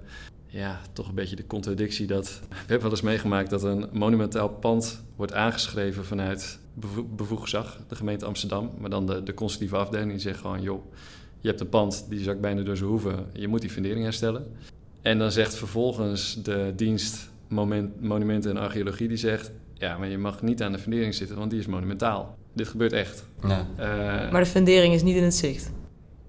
ja, toch een beetje de contradictie dat... We hebben wel eens meegemaakt dat een monumentaal pand wordt aangeschreven vanuit bevo bevoegd gezag, de gemeente Amsterdam. Maar dan de, de constructieve afdeling die zegt gewoon, joh, je hebt een pand die zakt bijna door zijn hoeven, je moet die fundering herstellen. En dan zegt vervolgens de dienst Moment, Monumenten en Archeologie... die zegt, ja, maar je mag niet aan de fundering zitten... want die is monumentaal. Dit gebeurt echt. Ja. Uh, maar de fundering is niet in het zicht?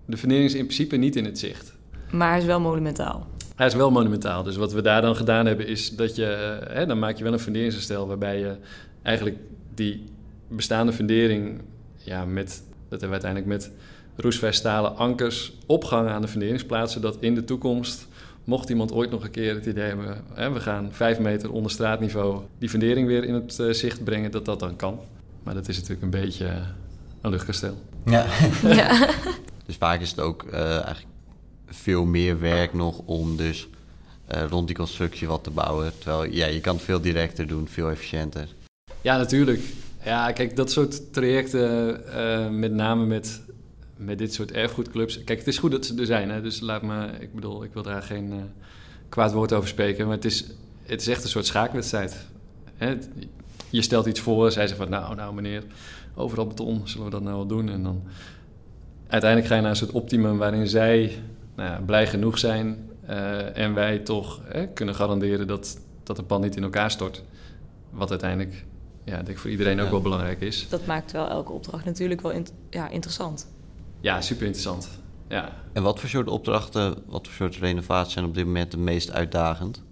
De fundering is in principe niet in het zicht. Maar hij is wel monumentaal? Hij is wel monumentaal. Dus wat we daar dan gedaan hebben is dat je... Eh, hè, dan maak je wel een funderingsherstel... waarbij je eigenlijk die bestaande fundering... ja, met, dat hebben we uiteindelijk met roestvrijstalen ankers opgangen aan de funderingsplaatsen... zodat in de toekomst mocht iemand ooit nog een keer het idee hebben, hè, we gaan vijf meter onder straatniveau die fundering weer in het uh, zicht brengen, dat dat dan kan. Maar dat is natuurlijk een beetje uh, een luchtkasteel. Ja. ja. dus vaak is het ook uh, eigenlijk veel meer werk nog om dus rond die constructie wat te bouwen. Terwijl ja, je kan het veel directer doen, veel efficiënter. Ja, natuurlijk. Ja, kijk, dat soort trajecten, met name met met dit soort erfgoedclubs. Kijk, het is goed dat ze er zijn. Hè? Dus laat me, ik bedoel, ik wil daar geen uh, kwaad woord over spreken. Maar het is, het is echt een soort schaakwedstrijd. Hè? Je stelt iets voor, zij zeggen van, nou, nou meneer, overal beton, zullen we dat nou wel doen? En dan uiteindelijk ga je naar een soort optimum waarin zij nou ja, blij genoeg zijn en wij toch kunnen garanderen dat, dat de pand niet in elkaar stort. Wat uiteindelijk ja, denk ik voor iedereen ook wel belangrijk is. Dat maakt wel elke opdracht natuurlijk wel ja, interessant. Ja, super interessant. Ja. En wat voor soort opdrachten, wat voor soort renovaties zijn op dit moment de meest uitdagend?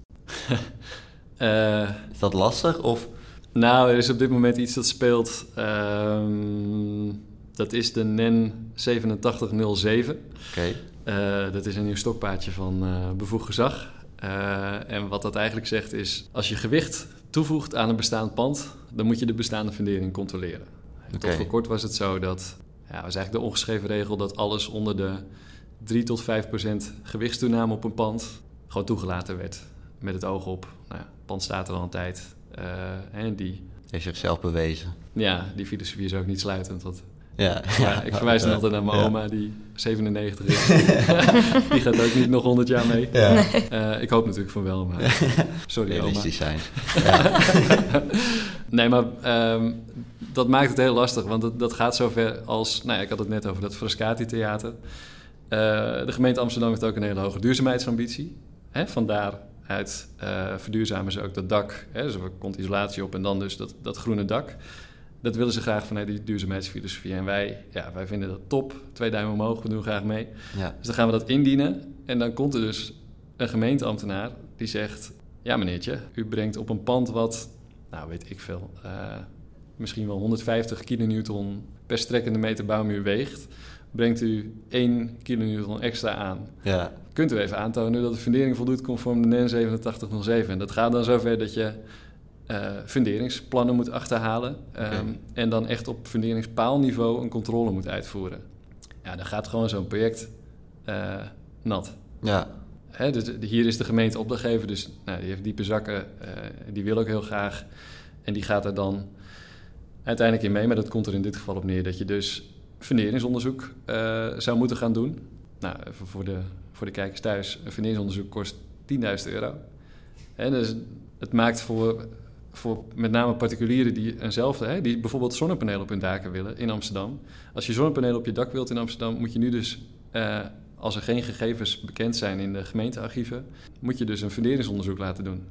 uh, is dat lastig? Of? Nou, er is op dit moment iets dat speelt. Ehm, dat is de NEN 8707. Oké. Uh, dat is een nieuw stokpaardje van uh, bevoegd gezag. en wat dat eigenlijk zegt is, als je gewicht toevoegt aan een bestaand pand, dan moet je de bestaande fundering controleren. Tot voor kort was het zo dat, ja, was eigenlijk de ongeschreven regel dat alles onder de 3 tot 5 procent gewichtstoename op een pand gewoon toegelaten werd. Met het oog op, nou ja, het pand staat er al een tijd. Uh, en die... Heeft zichzelf bewezen. Ja, die filosofie is ook niet sluitend. Want, ja. ja ik verwijs dan altijd naar mijn oma, die 97 is. die gaat ook niet nog 100 jaar mee. Ja. Uh, ik hoop natuurlijk van wel, maar sorry Realistisch zijn. nee, maar um, dat maakt het heel lastig, want dat, dat gaat zover als... Nou ja, ik had het net over dat Frascati-theater. Uh, de gemeente Amsterdam heeft ook een hele hoge duurzaamheidsambitie. Hè, vandaar uit uh, verduurzamen ze ook dat dak. Hè, dus er komt isolatie op en dan dus dat, dat groene dak. Dat willen ze graag vanuit die duurzaamheidsfilosofie. En wij, ja, wij vinden dat top. Twee duimen omhoog, we doen graag mee. Ja. Dus dan gaan we dat indienen. En dan komt er dus een gemeenteambtenaar die zegt... Ja, meneertje, u brengt op een pand wat, nou weet ik veel... Uh, misschien wel 150 kilonewton per strekkende meter bouwmuur weegt... brengt u 1 kilonewton extra aan. Ja kunt u even aantonen dat de fundering voldoet conform de NEN 8707. En dat gaat dan zover dat je uh, funderingsplannen moet achterhalen ehm, en dan echt op funderingspaalniveau een controle moet uitvoeren. Ja, dan gaat gewoon zo'n project uh, nat. Ja. Hè, dus hier is de gemeente opdrachtgever, dus nou, die heeft diepe zakken, uh, die wil ook heel graag. En die gaat er dan uiteindelijk in mee, maar dat komt er in dit geval op neer dat je dus funderingsonderzoek zou moeten gaan doen. Nou, even voor de voor de kijkers thuis, een funderingsonderzoek kost 10.000 euro. En dus het maakt voor, voor met name particulieren die eenzelfde, hè, die bijvoorbeeld zonnepanelen op hun daken willen in Amsterdam. Als je zonnepanelen op je dak wilt in Amsterdam, moet je nu dus, eh, als er geen gegevens bekend zijn in de gemeentearchieven, moet je dus een funderingsonderzoek laten doen.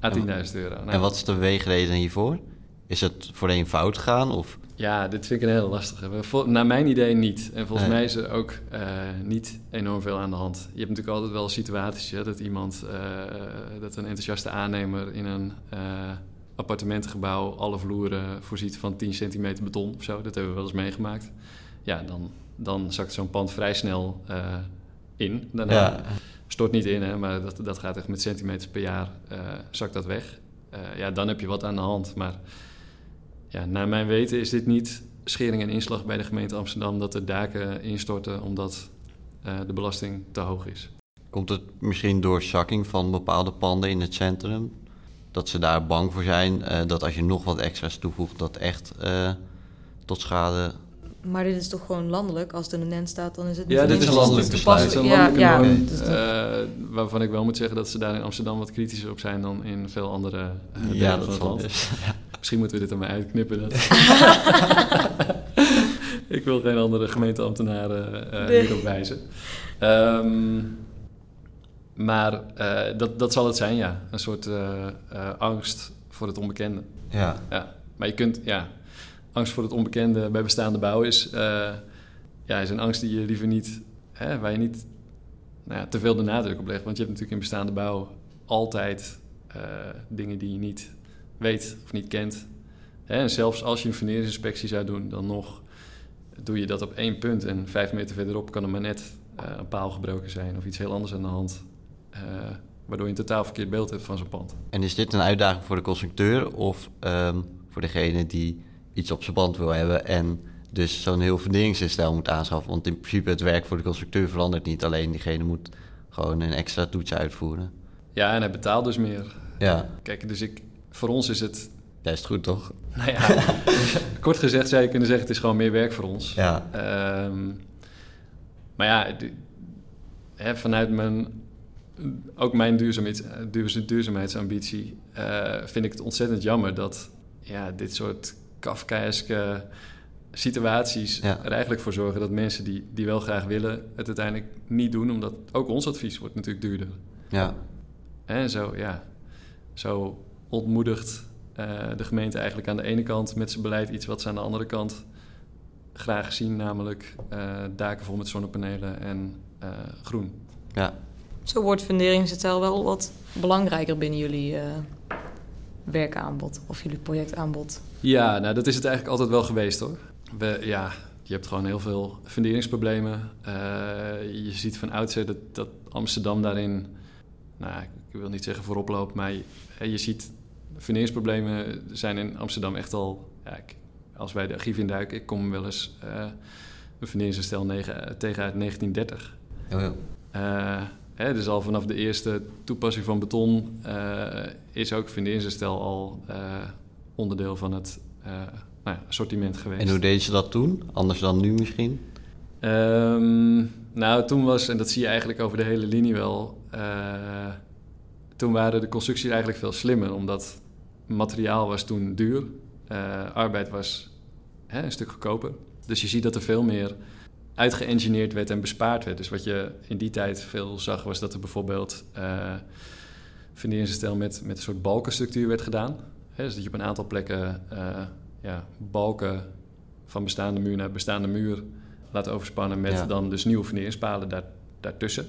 À 10.000 euro. Nou, en wat is de weegreden hiervoor? Is het voor een fout gaan? Of? Ja, dit vind ik een hele lastige. Naar mijn idee niet. En volgens mij is er ook uh, niet enorm veel aan de hand. Je hebt natuurlijk altijd wel situaties hè, dat iemand, uh, dat een enthousiaste aannemer in een uh, appartementengebouw alle vloeren voorziet van 10 centimeter beton of zo. Dat hebben we wel eens meegemaakt. Ja, dan, dan zakt zo'n pand vrij snel in. Daarna ja. stort niet in, hè, maar dat, dat gaat echt met centimeters per jaar, zakt dat weg. ja, dan heb je wat aan de hand, maar ja, naar mijn weten is dit niet schering en inslag bij de gemeente Amsterdam dat de daken instorten omdat uh, de belasting te hoog is. Komt het misschien door zakking van bepaalde panden in het centrum? Dat ze daar bang voor zijn uh, dat als je nog wat extra's toevoegt, dat echt uh, tot schade. Maar dit is toch gewoon landelijk? Als het in de NEN staat, dan is het niet Ja, dit is een landelijk besluit. Een ja, ja. Uh, waarvan ik wel moet zeggen dat ze daar in Amsterdam wat kritischer op zijn dan in veel andere delen ja, van het land. Misschien moeten we dit aan mij uitknippen. Dat... ik wil geen andere gemeenteambtenaren uh, nee. hierop wijzen. Um, maar uh, dat, dat zal het zijn, ja. Een soort uh, angst voor het onbekende. Ja. ja. Maar je kunt, ja, angst voor het onbekende bij bestaande bouw is, ja, is een angst die je liever niet, hè, waar je niet nou ja, te veel de nadruk op legt. Want je hebt natuurlijk in bestaande bouw altijd dingen die je niet weet of niet kent. En zelfs als je een verneringsinspectie zou doen, dan nog doe je dat op één punt. En vijf meter verderop kan er maar net uh, een paal gebroken zijn of iets heel anders aan de hand. Uh, waardoor je een totaal verkeerd beeld hebt van zo'n pand. En is dit een uitdaging voor de constructeur of um, voor degene die iets op zijn pand wil hebben en dus zo'n heel verdelingssysteem moet aanschaffen? Want in principe het werk voor de constructeur verandert niet. Alleen diegene moet gewoon een extra toets uitvoeren. Ja, en hij betaalt dus meer. Ja. Kijk, dus ik, voor ons is het... Is goed, toch? Nou ja, kort gezegd zou je kunnen zeggen... het is gewoon meer werk voor ons. Ja. Um, maar ja, hè, vanuit mijn... ook mijn duurzaamheids, duurzaamheidsambitie... Uh, vind ik het ontzettend jammer dat ja, dit soort Kafkaeske situaties er eigenlijk voor zorgen dat mensen die, die wel graag willen het uiteindelijk niet doen, omdat ook ons advies wordt natuurlijk duurder. Ja. En zo, ja, zo ontmoedigt uh, de gemeente eigenlijk aan de ene kant met zijn beleid iets wat ze aan de andere kant graag zien, namelijk uh, daken vol met zonnepanelen en uh, groen. Ja. Zo wordt funderingsstijl wel wat belangrijker binnen jullie werkaanbod of jullie projectaanbod. Ja, nou dat is het eigenlijk altijd wel geweest hoor. We, ja, je hebt gewoon heel veel funderingsproblemen. je ziet van oudsher dat, dat Amsterdam daarin, nou ik wil niet zeggen voorop loopt, maar je, je ziet funderingsproblemen zijn in Amsterdam echt al... Ja, als wij de archief induiken, ik kom wel eens uh, een funderingsstel tegen uit 1930. Oh, ja. Uh, hè, dus al vanaf de eerste toepassing van beton uh, is ook funderingsstel al onderdeel van het nou ja, assortiment geweest. En hoe deden ze dat toen? Anders dan nu misschien? Um, nou, toen was, en dat zie je eigenlijk over de hele linie wel... toen waren de constructies eigenlijk veel slimmer, omdat materiaal was toen duur. Uh, arbeid was hè, een stuk goedkoper. Dus je ziet dat er veel meer uitgeëngineerd werd en bespaard werd. Dus wat je in die tijd veel zag, was dat er bijvoorbeeld uh, met, met een soort balkenstructuur werd gedaan. Hè, dus dat je op een aantal plekken uh, ja, balken van bestaande muur naar bestaande muur laat overspannen met dan dus nieuwe funderingspalen daar, daartussen.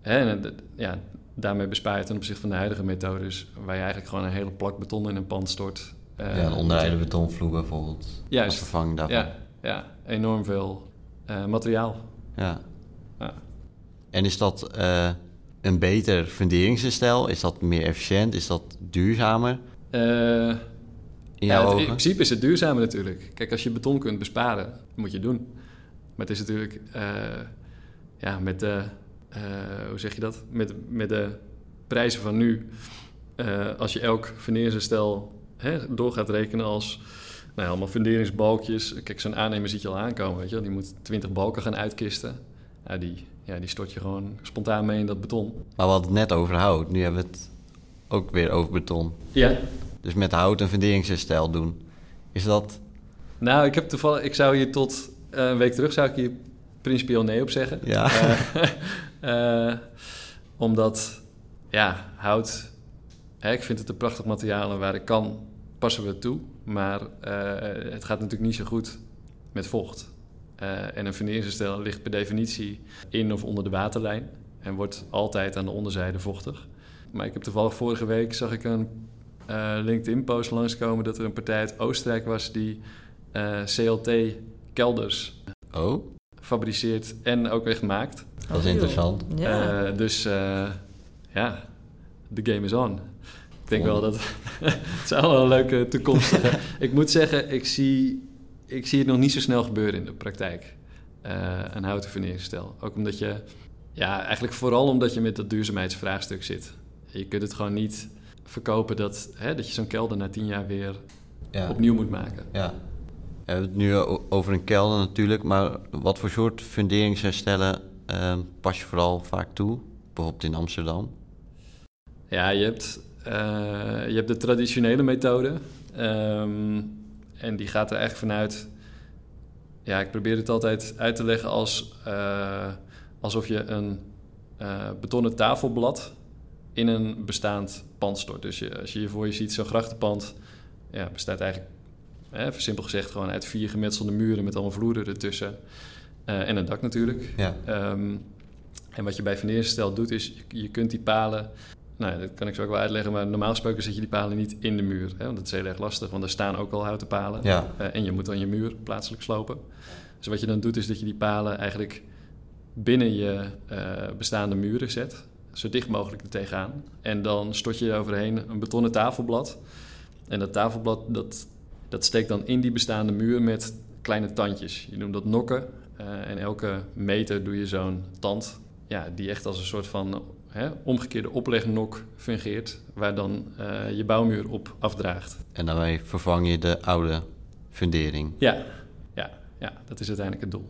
Hè, en ja, daarmee bespaar je ten opzichte van de huidige methodes, waar je eigenlijk gewoon een hele plak beton in een pand stort. Uh, ja, een betonvloer bijvoorbeeld. Juist. Als vervanging daarvan. Ja, ja enorm veel uh, materiaal. Ja. ja. En is dat uh, een beter funderingsstijl? Is dat meer efficiënt? Is dat duurzamer? in jouw ja, ogen? In principe is het duurzamer natuurlijk. Kijk, als je beton kunt besparen, moet je het doen. Maar het is natuurlijk ja, met de uh, hoe zeg je dat? Met, met de prijzen van nu. Uh, als je elk funderingsstel hè, door gaat rekenen als nou ja, allemaal funderingsbalkjes. Kijk, zo'n aannemer ziet je al aankomen, weet je Die moet 20 balken gaan uitkisten. Ja, die, ja, die stort je gewoon spontaan mee in dat beton. Maar we hadden het net over hout. Nu hebben we het ook weer over beton. Ja. Dus met hout een funderingsherstel doen. Is dat... Nou, ik heb toevallig... Ik zou hier tot uh, een week terug zou ik hier principieel nee op zeggen. Ja. Uh, omdat, ja, hout... Hè, ik vind het een prachtig materiaal en waar ik kan, passen we het toe. Maar uh, het gaat natuurlijk niet zo goed met vocht. En een funderingsstijl ligt per definitie in of onder de waterlijn. En wordt altijd aan de onderzijde vochtig. Maar ik heb toevallig vorige week zag ik een LinkedIn-post langskomen... dat er een partij uit Oostenrijk was die CLT-kelders oh gefabriceerd en ook weer gemaakt. Dat is interessant. Ja. Uh, dus uh, ja, de game is on. Ik denk wel dat het zou wel een leuke toekomst zijn. ik moet zeggen, ik zie, ik zie het nog niet zo snel gebeuren in de praktijk. Uh, een houten verneerstel. Ook omdat je, ja, eigenlijk vooral omdat je met dat duurzaamheidsvraagstuk zit. Je kunt het gewoon niet verkopen dat, hè, dat je zo'n kelder na tien jaar weer ja. opnieuw moet maken. Ja, we hebben het nu over een kelder natuurlijk, maar wat voor soort funderingsherstellen uh, pas je vooral vaak toe? Bijvoorbeeld in Amsterdam? Ja, je hebt, uh, je hebt de traditionele methode. Um, en die gaat er eigenlijk vanuit. Ja, ik probeer het altijd uit te leggen als uh, alsof je een uh, betonnen tafelblad in een bestaand pand stort. Dus je, als je voor je ziet, zo'n grachtenpand ja, bestaat eigenlijk Hè, simpel gezegd gewoon uit vier gemetselde muren met allemaal vloeren ertussen. Uh, en een dak natuurlijk. Ja. Um, en wat je bij veneerstel doet is, je, je, kunt die palen... Nou, dat kan ik zo ook wel uitleggen, maar normaal gesproken zet je die palen niet in de muur. Hè, want dat is heel erg lastig, want er staan ook al houten palen. Ja. Uh, en je moet dan je muur plaatselijk slopen. Dus wat je dan doet is dat je die palen eigenlijk binnen je uh, bestaande muren zet. Zo dicht mogelijk er tegenaan. En dan stort je overheen een betonnen tafelblad. En dat tafelblad, dat dat steekt dan in die bestaande muur met kleine tandjes. Je noemt dat nokken. Uh, en elke meter doe je zo'n tand, ja, die echt als een soort van hè, omgekeerde oplegnok fungeert, waar dan uh, je bouwmuur op afdraagt. En daarmee vervang je de oude fundering. Ja, ja, ja, dat is uiteindelijk het doel.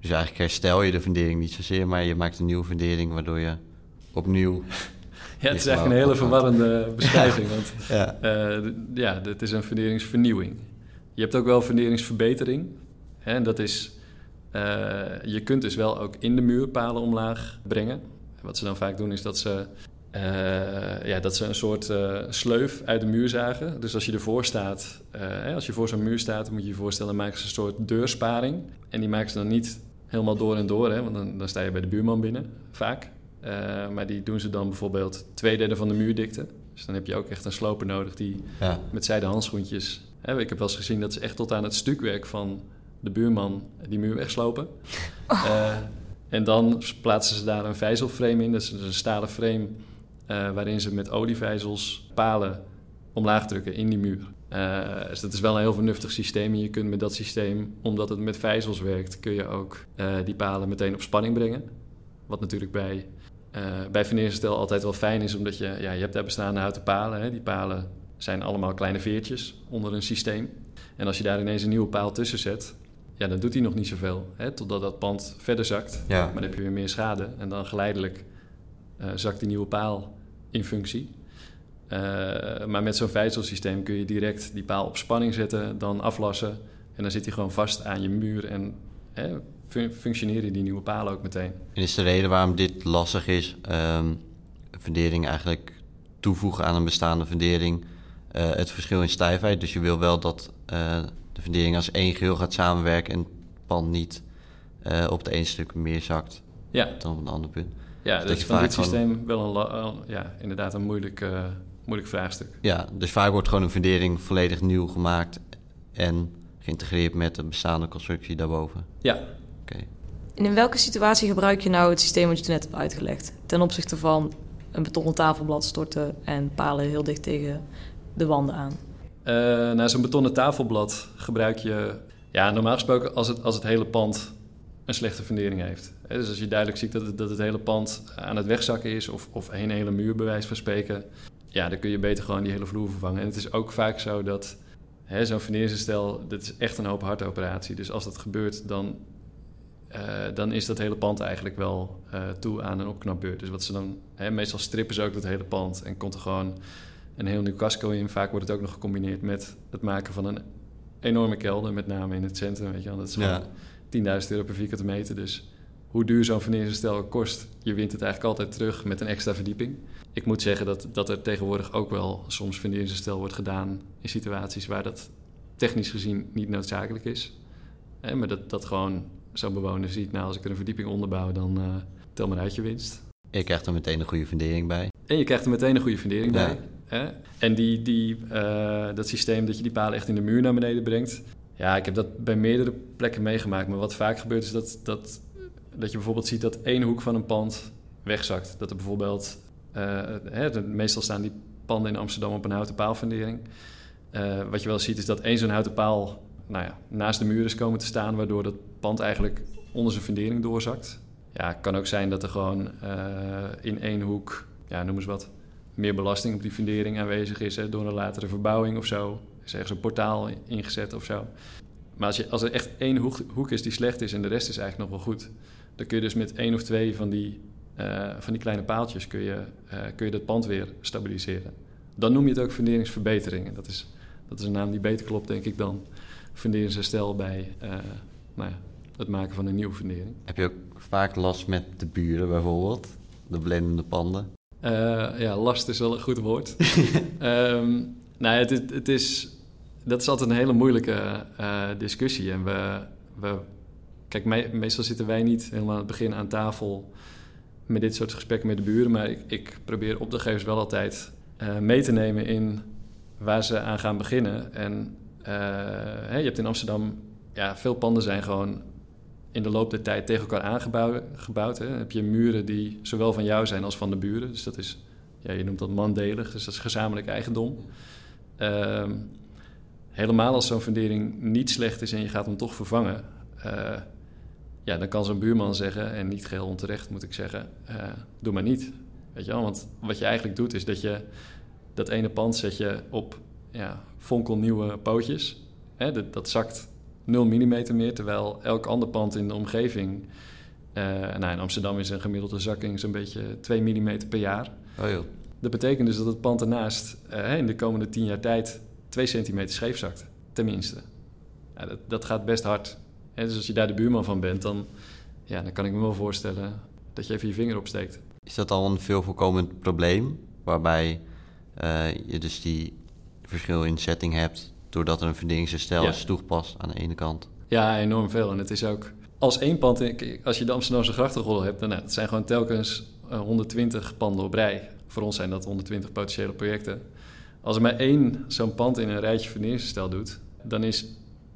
Dus eigenlijk herstel je de fundering niet zozeer, maar je maakt een nieuwe fundering waardoor je opnieuw ja, het is eigenlijk een hele verwarrende beschrijving. Want ja. Uh, ja, het is een funderingsvernieuwing. Je hebt ook wel funderingsverbetering. En dat is, je kunt dus wel ook in de muur palen omlaag brengen. Wat ze dan vaak doen is dat ze uh, ja, dat ze een soort sleuf uit de muur zagen. Dus als je ervoor staat, uh, als je voor zo'n muur staat, moet je je voorstellen, dan maken ze een soort deursparing. En die maken ze dan niet helemaal door en door, hè, want dan, dan sta je bij de buurman binnen, vaak. Maar die doen ze dan bijvoorbeeld twee derde van de muurdikte. Dus dan heb je ook echt een sloper nodig die ja. met zijde handschoentjes... Hè, ik heb wel eens gezien dat ze echt tot aan het stukwerk van de buurman die muur wegslopen. Oh. en dan plaatsen ze daar een vijzelframe in, dus een stalen frame uh, waarin ze met olievijzels palen omlaag drukken in die muur. Uh, dus dat is wel een heel vernuftig systeem. En je kunt met dat systeem, omdat het met vijzels werkt, kun je ook uh, die palen meteen op spanning brengen. Wat natuurlijk bij, bij Veneerstel altijd wel fijn is, omdat je, ja, je hebt daar bestaande houten palen. Hè. Die palen zijn allemaal kleine veertjes onder een systeem. En als je daar ineens een nieuwe paal tussen zet, ja, dan doet hij nog niet zoveel. Hè, totdat dat pand verder zakt. Ja. Maar dan heb je weer meer schade. En dan geleidelijk zakt die nieuwe paal in functie. Uh, maar met zo'n vijzelsysteem kun je direct die paal op spanning zetten, dan aflassen. En dan zit hij gewoon vast aan je muur en hè, functioneren die nieuwe palen ook meteen. En is de reden waarom dit lastig is, um, fundering eigenlijk toevoegen aan een bestaande fundering, uh, het verschil in stijfheid. Dus je wil wel dat uh, de fundering als één geheel gaat samenwerken en het pand niet op het ene stuk meer zakt ja. dan op een ander punt. Ja, dus dat is van dit systeem wel een, ja, inderdaad een moeilijk, moeilijk vraagstuk. Ja, dus vaak wordt gewoon een fundering volledig nieuw gemaakt en geïntegreerd met de bestaande constructie daarboven. Ja. En in welke situatie gebruik je nou het systeem wat je net hebt uitgelegd? Ten opzichte van een betonnen tafelblad storten en palen heel dicht tegen de wanden aan? Uh, nou, zo'n betonnen tafelblad gebruik je ja, normaal gesproken als het, als het hele pand een slechte fundering heeft. Dus als je duidelijk ziet dat het, dat het hele pand aan het wegzakken is of, of een hele muur bij wijze van spreken, ja, dan kun je beter gewoon die hele vloer vervangen. En het is ook vaak zo dat zo'n funderingsstelsel, dat is echt een hoop hartoperatie. Dus als dat gebeurt, dan, uh, dan is dat hele pand eigenlijk wel uh, toe aan een opknapbeurt. Dus wat ze dan, hè, meestal strippen ze ook dat hele pand en komt er gewoon een heel nieuw casco in. Vaak wordt het ook nog gecombineerd met het maken van een enorme kelder, met name in het centrum. Weet je wel. Dat is gewoon 10.000 euro per vierkante meter. Dus hoe duur zo'n verneerstel kost, je wint het eigenlijk altijd terug met een extra verdieping. Ik moet zeggen dat, dat er tegenwoordig ook wel soms verneerstel wordt gedaan in situaties waar dat technisch gezien niet noodzakelijk is. maar dat, dat gewoon zo'n bewoner ziet, nou als ik er een verdieping onderbouw, dan uh, tel maar uit je winst. Je krijgt er meteen een goede fundering bij. En je krijgt er meteen een goede fundering bij. Hè? En die, die, uh, dat systeem dat je die palen echt in de muur naar beneden brengt. Ja, ik heb dat bij meerdere plekken meegemaakt. Maar wat vaak gebeurt is dat, dat dat je bijvoorbeeld ziet dat één hoek van een pand wegzakt. Dat er bijvoorbeeld, uh, hè, meestal staan die panden in Amsterdam op een houten paalfundering. Uh, wat je wel ziet is dat één zo'n houten paal nou ja, naast de muur is komen te staan, waardoor dat pand eigenlijk onder zijn fundering doorzakt. Ja, het kan ook zijn dat er gewoon uh, in één hoek, ja, noem eens wat, meer belasting op die fundering aanwezig is door een latere verbouwing of zo. Is ergens een portaal ingezet of zo. Maar als, je, als er echt één hoek, hoek is die slecht is en de rest is eigenlijk nog wel goed, dan kun je dus met één of twee van die, uh, van die kleine paaltjes kun je, uh, kun je dat pand weer stabiliseren. Dan noem je het ook funderingsverbeteringen. Dat is, dat is een naam die beter klopt, denk ik, dan funderingsherstel bij uh, nou ja, het maken van een nieuwe fundering. Heb je ook vaak last met de buren bijvoorbeeld? De blendende panden? ja, last is wel een goed woord. um, nou, het, het, is, dat is altijd een hele moeilijke discussie. En we, we Kijk, meestal zitten wij niet helemaal aan het begin aan tafel met dit soort gesprekken met de buren. Maar ik, ik probeer opdrachtgevers wel altijd uh, mee te nemen in waar ze aan gaan beginnen. En hè, je hebt in Amsterdam, ja, veel panden zijn gewoon in de loop der tijd tegen elkaar aangebouwd. Hè. Dan heb je muren die zowel van jou zijn als van de buren. Dus dat is, ja, je noemt dat mandelig, dus dat is gezamenlijk eigendom. Uh, helemaal als zo'n fundering niet slecht is en je gaat hem toch vervangen... Uh, ja, dan kan zo'n buurman zeggen, en niet geheel onterecht moet ik zeggen, uh, doe maar niet. Weet je wel? Want wat je eigenlijk doet is dat je dat ene pand zet je op ja, fonkelnieuwe pootjes. Hè, dat, dat zakt 0 mm meer, terwijl elk ander pand in de omgeving... Uh, nou, in Amsterdam is een gemiddelde zakking zo'n beetje 2 mm per jaar. Oh joh. Dat betekent dus dat het pand ernaast uh, in de komende 10 jaar tijd 2 centimeter scheef zakt, tenminste. Ja, dat, dat gaat best hard dus als je daar de buurman van bent, dan, ja, dan kan ik me wel voorstellen dat je even je vinger opsteekt. Is dat al een veel voorkomend probleem, waarbij uh, je dus die verschil in setting hebt, doordat er een verdelingsherstel ja. is toegepast aan de ene kant? Ja, enorm veel. En het is ook als één pand, als je de Amsterdamse grachtengordel hebt, dan nou, het zijn gewoon telkens 120 panden op rij. Voor ons zijn dat 120 potentiële projecten. Als er maar één zo'n pand in een rijtje verdelingsherstel doet, dan is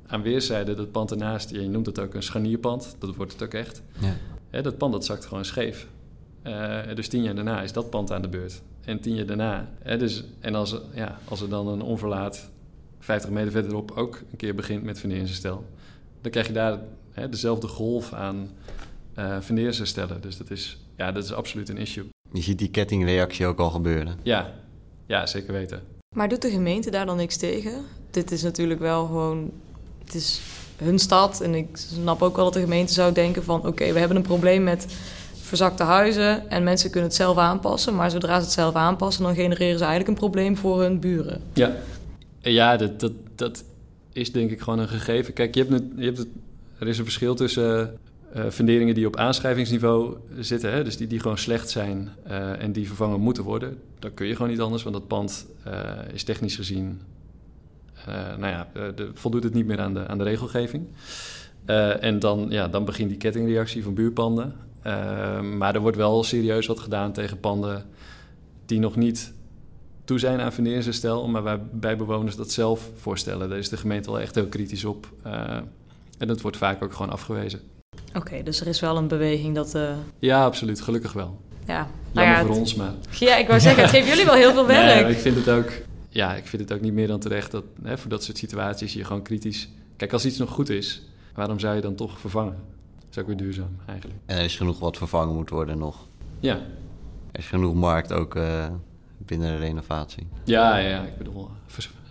aan weerszijden dat pand ernaast, je noemt het ook een scharnierpand, dat wordt het ook echt. Ja. dat pand dat zakt gewoon scheef. Uh, dus tien jaar daarna is dat pand aan de beurt. En tien jaar daarna. Hè, dus, en als, ja, als er dan een onverlaat 50 meter verderop ook een keer begint met funderingsherstel, dan krijg je daar hè, dezelfde golf aan uh. Dus dat is, ja, dat is absoluut een issue. Je ziet die kettingreactie ook al gebeuren. Ja, ja zeker weten. Maar doet de gemeente daar dan niks tegen? Dit is natuurlijk wel gewoon. Het is hun stad. En ik snap ook wel dat de gemeente zou denken van... oké, we hebben een probleem met verzakte huizen... en mensen kunnen het zelf aanpassen. Maar zodra ze het zelf aanpassen... dan genereren ze eigenlijk een probleem voor hun buren. Ja, ja dat, dat, dat is denk ik gewoon een gegeven. Kijk, je hebt, het, je hebt er is een verschil tussen uh, funderingen die op aanschrijvingsniveau zitten, hè, dus die, die gewoon slecht zijn uh, en die vervangen moeten worden. Dat kun je gewoon niet anders, want dat pand uh, is technisch gezien, nou ja, voldoet het niet meer aan de, aan de regelgeving. en dan, ja, dan begint die kettingreactie van buurpanden. Maar er wordt wel serieus wat gedaan tegen panden die nog niet toe zijn aan funderingsherstel, maar waarbij bewoners dat zelf voorstellen. Daar is de gemeente wel echt heel kritisch op. en dat wordt vaak ook gewoon afgewezen. Oké, dus er is wel een beweging dat... Uh... Ja, absoluut. Gelukkig wel. Ja. Jammer nou voor ons, maar... Ja, ik wou zeggen, het geeft jullie wel heel veel werk. Nee, ik vind het ook... Ja, ik vind het ook niet meer dan terecht dat hè, voor dat soort situaties je gewoon kritisch... Kijk, als iets nog goed is, waarom zou je dan toch vervangen? Dat is ook weer duurzaam, eigenlijk. En er is genoeg wat vervangen moet worden nog. Ja. Er is genoeg markt ook uh, binnen de renovatie. Ja, ja, ik bedoel,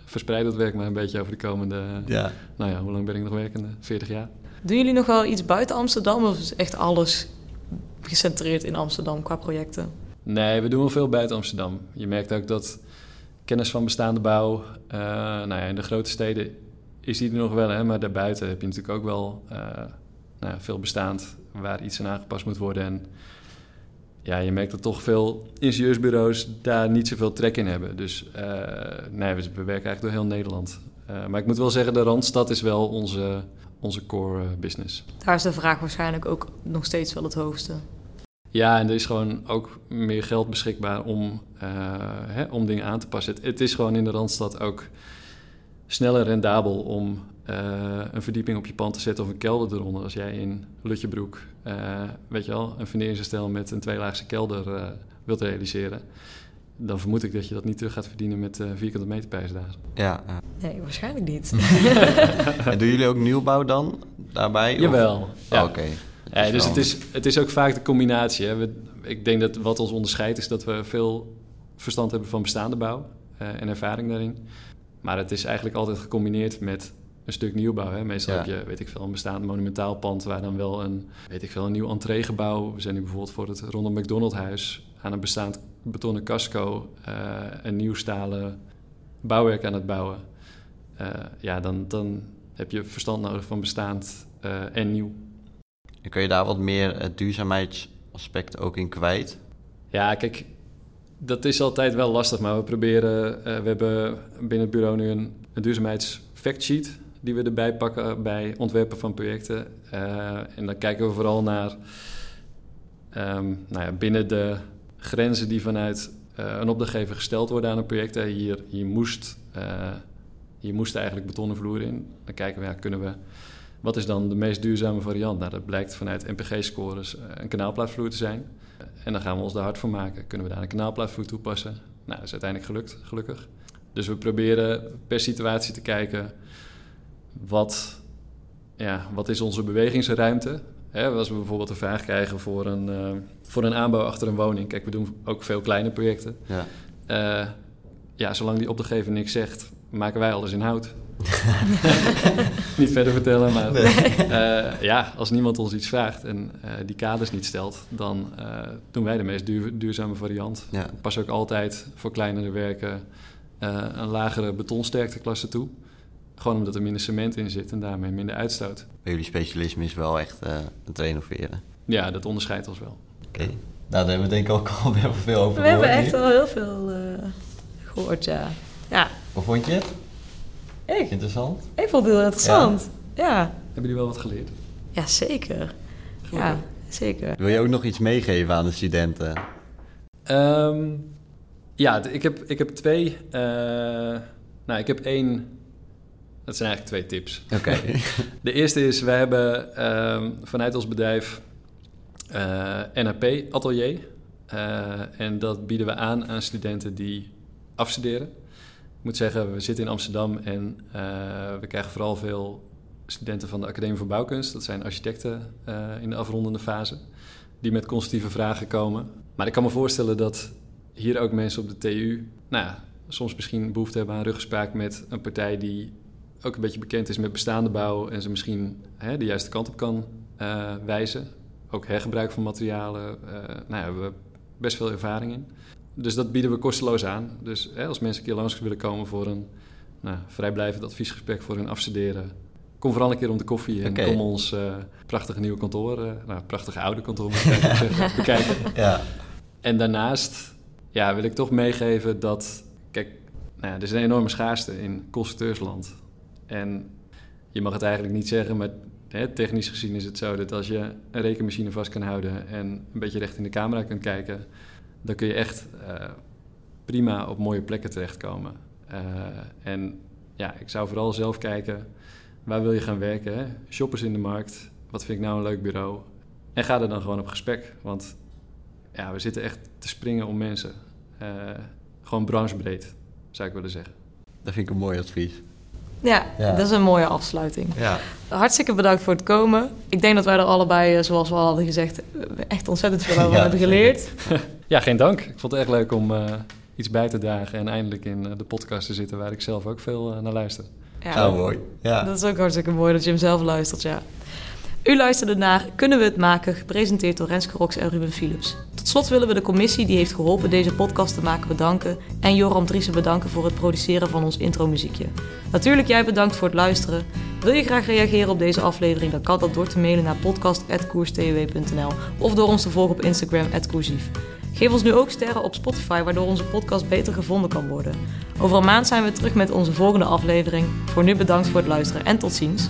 verspreid dat werk maar een beetje over de komende... Ja. Nou ja, hoe lang ben ik nog werkende? 40 jaar? Doen jullie nog wel iets buiten Amsterdam of is echt alles gecentreerd in Amsterdam qua projecten? Nee, we doen wel veel buiten Amsterdam. Je merkt ook dat kennis van bestaande bouw, uh, nou ja, in de grote steden is die er nog wel, hè, maar daarbuiten heb je natuurlijk ook wel uh, nou ja, veel bestaand waar iets aan aangepast moet worden. En ja, je merkt dat toch veel ingenieursbureaus daar niet zoveel trek in hebben. Dus uh, nee, we, we, werken eigenlijk door heel Nederland. maar ik moet wel zeggen, de Randstad is wel onze onze core eh, business. Daar is de vraag waarschijnlijk ook nog steeds wel het hoogste. Ja, en er is gewoon ook meer geld beschikbaar om, uh, hè, om dingen aan te passen. Het, het, is gewoon in de Randstad ook sneller rendabel om uh, een verdieping op je pand te zetten of een kelder eronder. Als jij in Lutjebroek, uh, weet je wel, een funderingsherstel met een tweelaagse kelder wilt realiseren dan vermoed ik dat je dat niet terug gaat verdienen met uh, vierkante meter daar. Ja. Nee, waarschijnlijk niet. en doen jullie ook nieuwbouw dan daarbij? Jawel. Ja. Oké. Ja, dus het is, het is ook vaak de combinatie. Hè. We, ik denk dat wat ons onderscheidt is dat we veel verstand hebben van bestaande bouw uh, en ervaring daarin. Maar het is eigenlijk altijd gecombineerd met een stuk nieuwbouw. Hè. Meestal heb je, weet ik veel, een bestaand monumentaal pand waar dan wel een, weet ik veel, een nieuw entreegebouw. We zijn nu bijvoorbeeld voor het Ronald McDonald Huis aan een bestaand betonnen casco uh, een nieuw stalen bouwwerk aan het bouwen. Uh, ja, dan, dan heb je verstand nodig van bestaand uh, en nieuw. En kun je daar wat meer het duurzaamheidsaspect ook in kwijt? Ja, kijk, dat is altijd wel lastig, maar we proberen... we hebben binnen het bureau nu een, een duurzaamheidsfactsheet... die we erbij pakken bij ontwerpen van projecten. en dan kijken we vooral naar... Um, nou ja, binnen de grenzen die vanuit uh, een opdrachtgever gesteld worden aan een project. Hier, hier, moest, uh, hier moest eigenlijk betonnen vloer in. Dan kijken we, ja, kunnen we... Wat is dan de meest duurzame variant? Nou, dat blijkt vanuit NPG-scores uh, een kanaalplaatvloer te zijn. En dan gaan we ons daar hard voor maken. Kunnen we daar een kanaalplaatvloer toepassen? Nou, dat is uiteindelijk gelukt, gelukkig. Dus we proberen per situatie te kijken... wat, ja, wat is onze bewegingsruimte? Hè, als we bijvoorbeeld een vraag krijgen voor een, uh, voor een aanbouw achter een woning. Kijk, we doen ook veel kleine projecten. Ja, uh, ja zolang die opdrachtgever niks zegt, maken wij alles in hout. niet verder vertellen, maar uh, ja, als niemand ons iets vraagt en die kaders niet stelt, dan doen wij de meest duur, duurzame variant. Ja. Pas ook altijd voor kleinere werken een lagere betonsterkteklasse toe. Gewoon omdat er minder cement in zit en daarmee minder uitstoot. Maar jullie specialisme is wel echt uh, het renoveren. Ja, dat onderscheidt ons wel. Oké. Nou, daar hebben we denk ik ook al heel veel over we gehoord. We hebben echt al heel veel uh, gehoord, ja. ja. Wat vond je? Ik? Interessant? Ik vond het heel interessant, ja. ja. Hebben jullie wel wat geleerd? Ja, zeker. Ja, zeker. Wil je ook nog iets meegeven aan de studenten? Um, ja, ik heb, ik heb twee. Uh, nou, ik heb één. Dat zijn eigenlijk twee tips. Oké. de eerste is: wij hebben um, vanuit ons bedrijf uh, eh, NAP Atelier. Uh, en dat bieden we aan aan studenten die afstuderen. Ik moet zeggen, we zitten in Amsterdam en we krijgen vooral veel studenten van de Academie voor Bouwkunst. Dat zijn architecten in de afrondende fase. Die met constructieve vragen komen. Maar ik kan me voorstellen dat hier ook mensen op de TU, nou ja, soms misschien behoefte hebben aan ruggespraak met een partij die ook een beetje bekend is met bestaande bouw en ze misschien hè, de juiste kant op kan uh, wijzen. Ook hergebruik van materialen, uh, nou ja, we hebben best veel ervaring in. Dus dat bieden we kosteloos aan. Dus hè, als mensen een keer langs willen komen voor een nou, vrijblijvend adviesgesprek voor hun afstuderen, kom vooral een keer om de koffie en okay. kom ons uh, prachtige nieuwe kantoor, nou, prachtige oude kantoor zeggen, bekijken. Ja. En daarnaast ja, wil ik toch meegeven dat... Kijk, nou er is een enorme schaarste in constructeursland. En je mag het eigenlijk niet zeggen, maar hè, technisch gezien is het zo... dat als je een rekenmachine vast kan houden en een beetje recht in de camera kunt kijken... dan kun je echt uh, prima op mooie plekken terechtkomen. Uh, en ja, ik zou vooral zelf kijken, waar wil je gaan werken? Hè? Shoppers in de markt, wat vind ik nou een leuk bureau? En ga er dan gewoon op gesprek, want ja, we zitten echt te springen om mensen. Uh, gewoon branchebreed, zou ik willen zeggen. Dat vind ik een mooi advies. Ja, dat is een mooie afsluiting. Ja. Hartstikke bedankt voor het komen. Ik denk dat wij er allebei, eh, zoals we al hadden gezegd, echt ontzettend veel over hebben geleerd. Ja, geen dank. Ik vond het echt leuk om uh, iets bij te dragen en eindelijk in de podcast te zitten waar ik zelf ook veel naar luister. Ja, oh, mooi. Ja. Dat is ook hartstikke mooi dat je hem zelf luistert, ja. U luisterde naar Kunnen we het maken, gepresenteerd door Renske Rox en Ruben Philips. Tot slot willen we de commissie die heeft geholpen deze podcast te maken bedanken en Joram Driessen bedanken voor het produceren van ons intromuziekje. Natuurlijk jij bedankt voor het luisteren. Wil je graag reageren op deze aflevering, dan kan dat door te mailen naar podcast.koerstw.nl of door ons te volgen op Instagram @koersief. Geef ons nu ook sterren op Spotify, waardoor onze podcast beter gevonden kan worden. Over een maand zijn we terug met onze volgende aflevering. Voor nu bedankt voor het luisteren en tot ziens.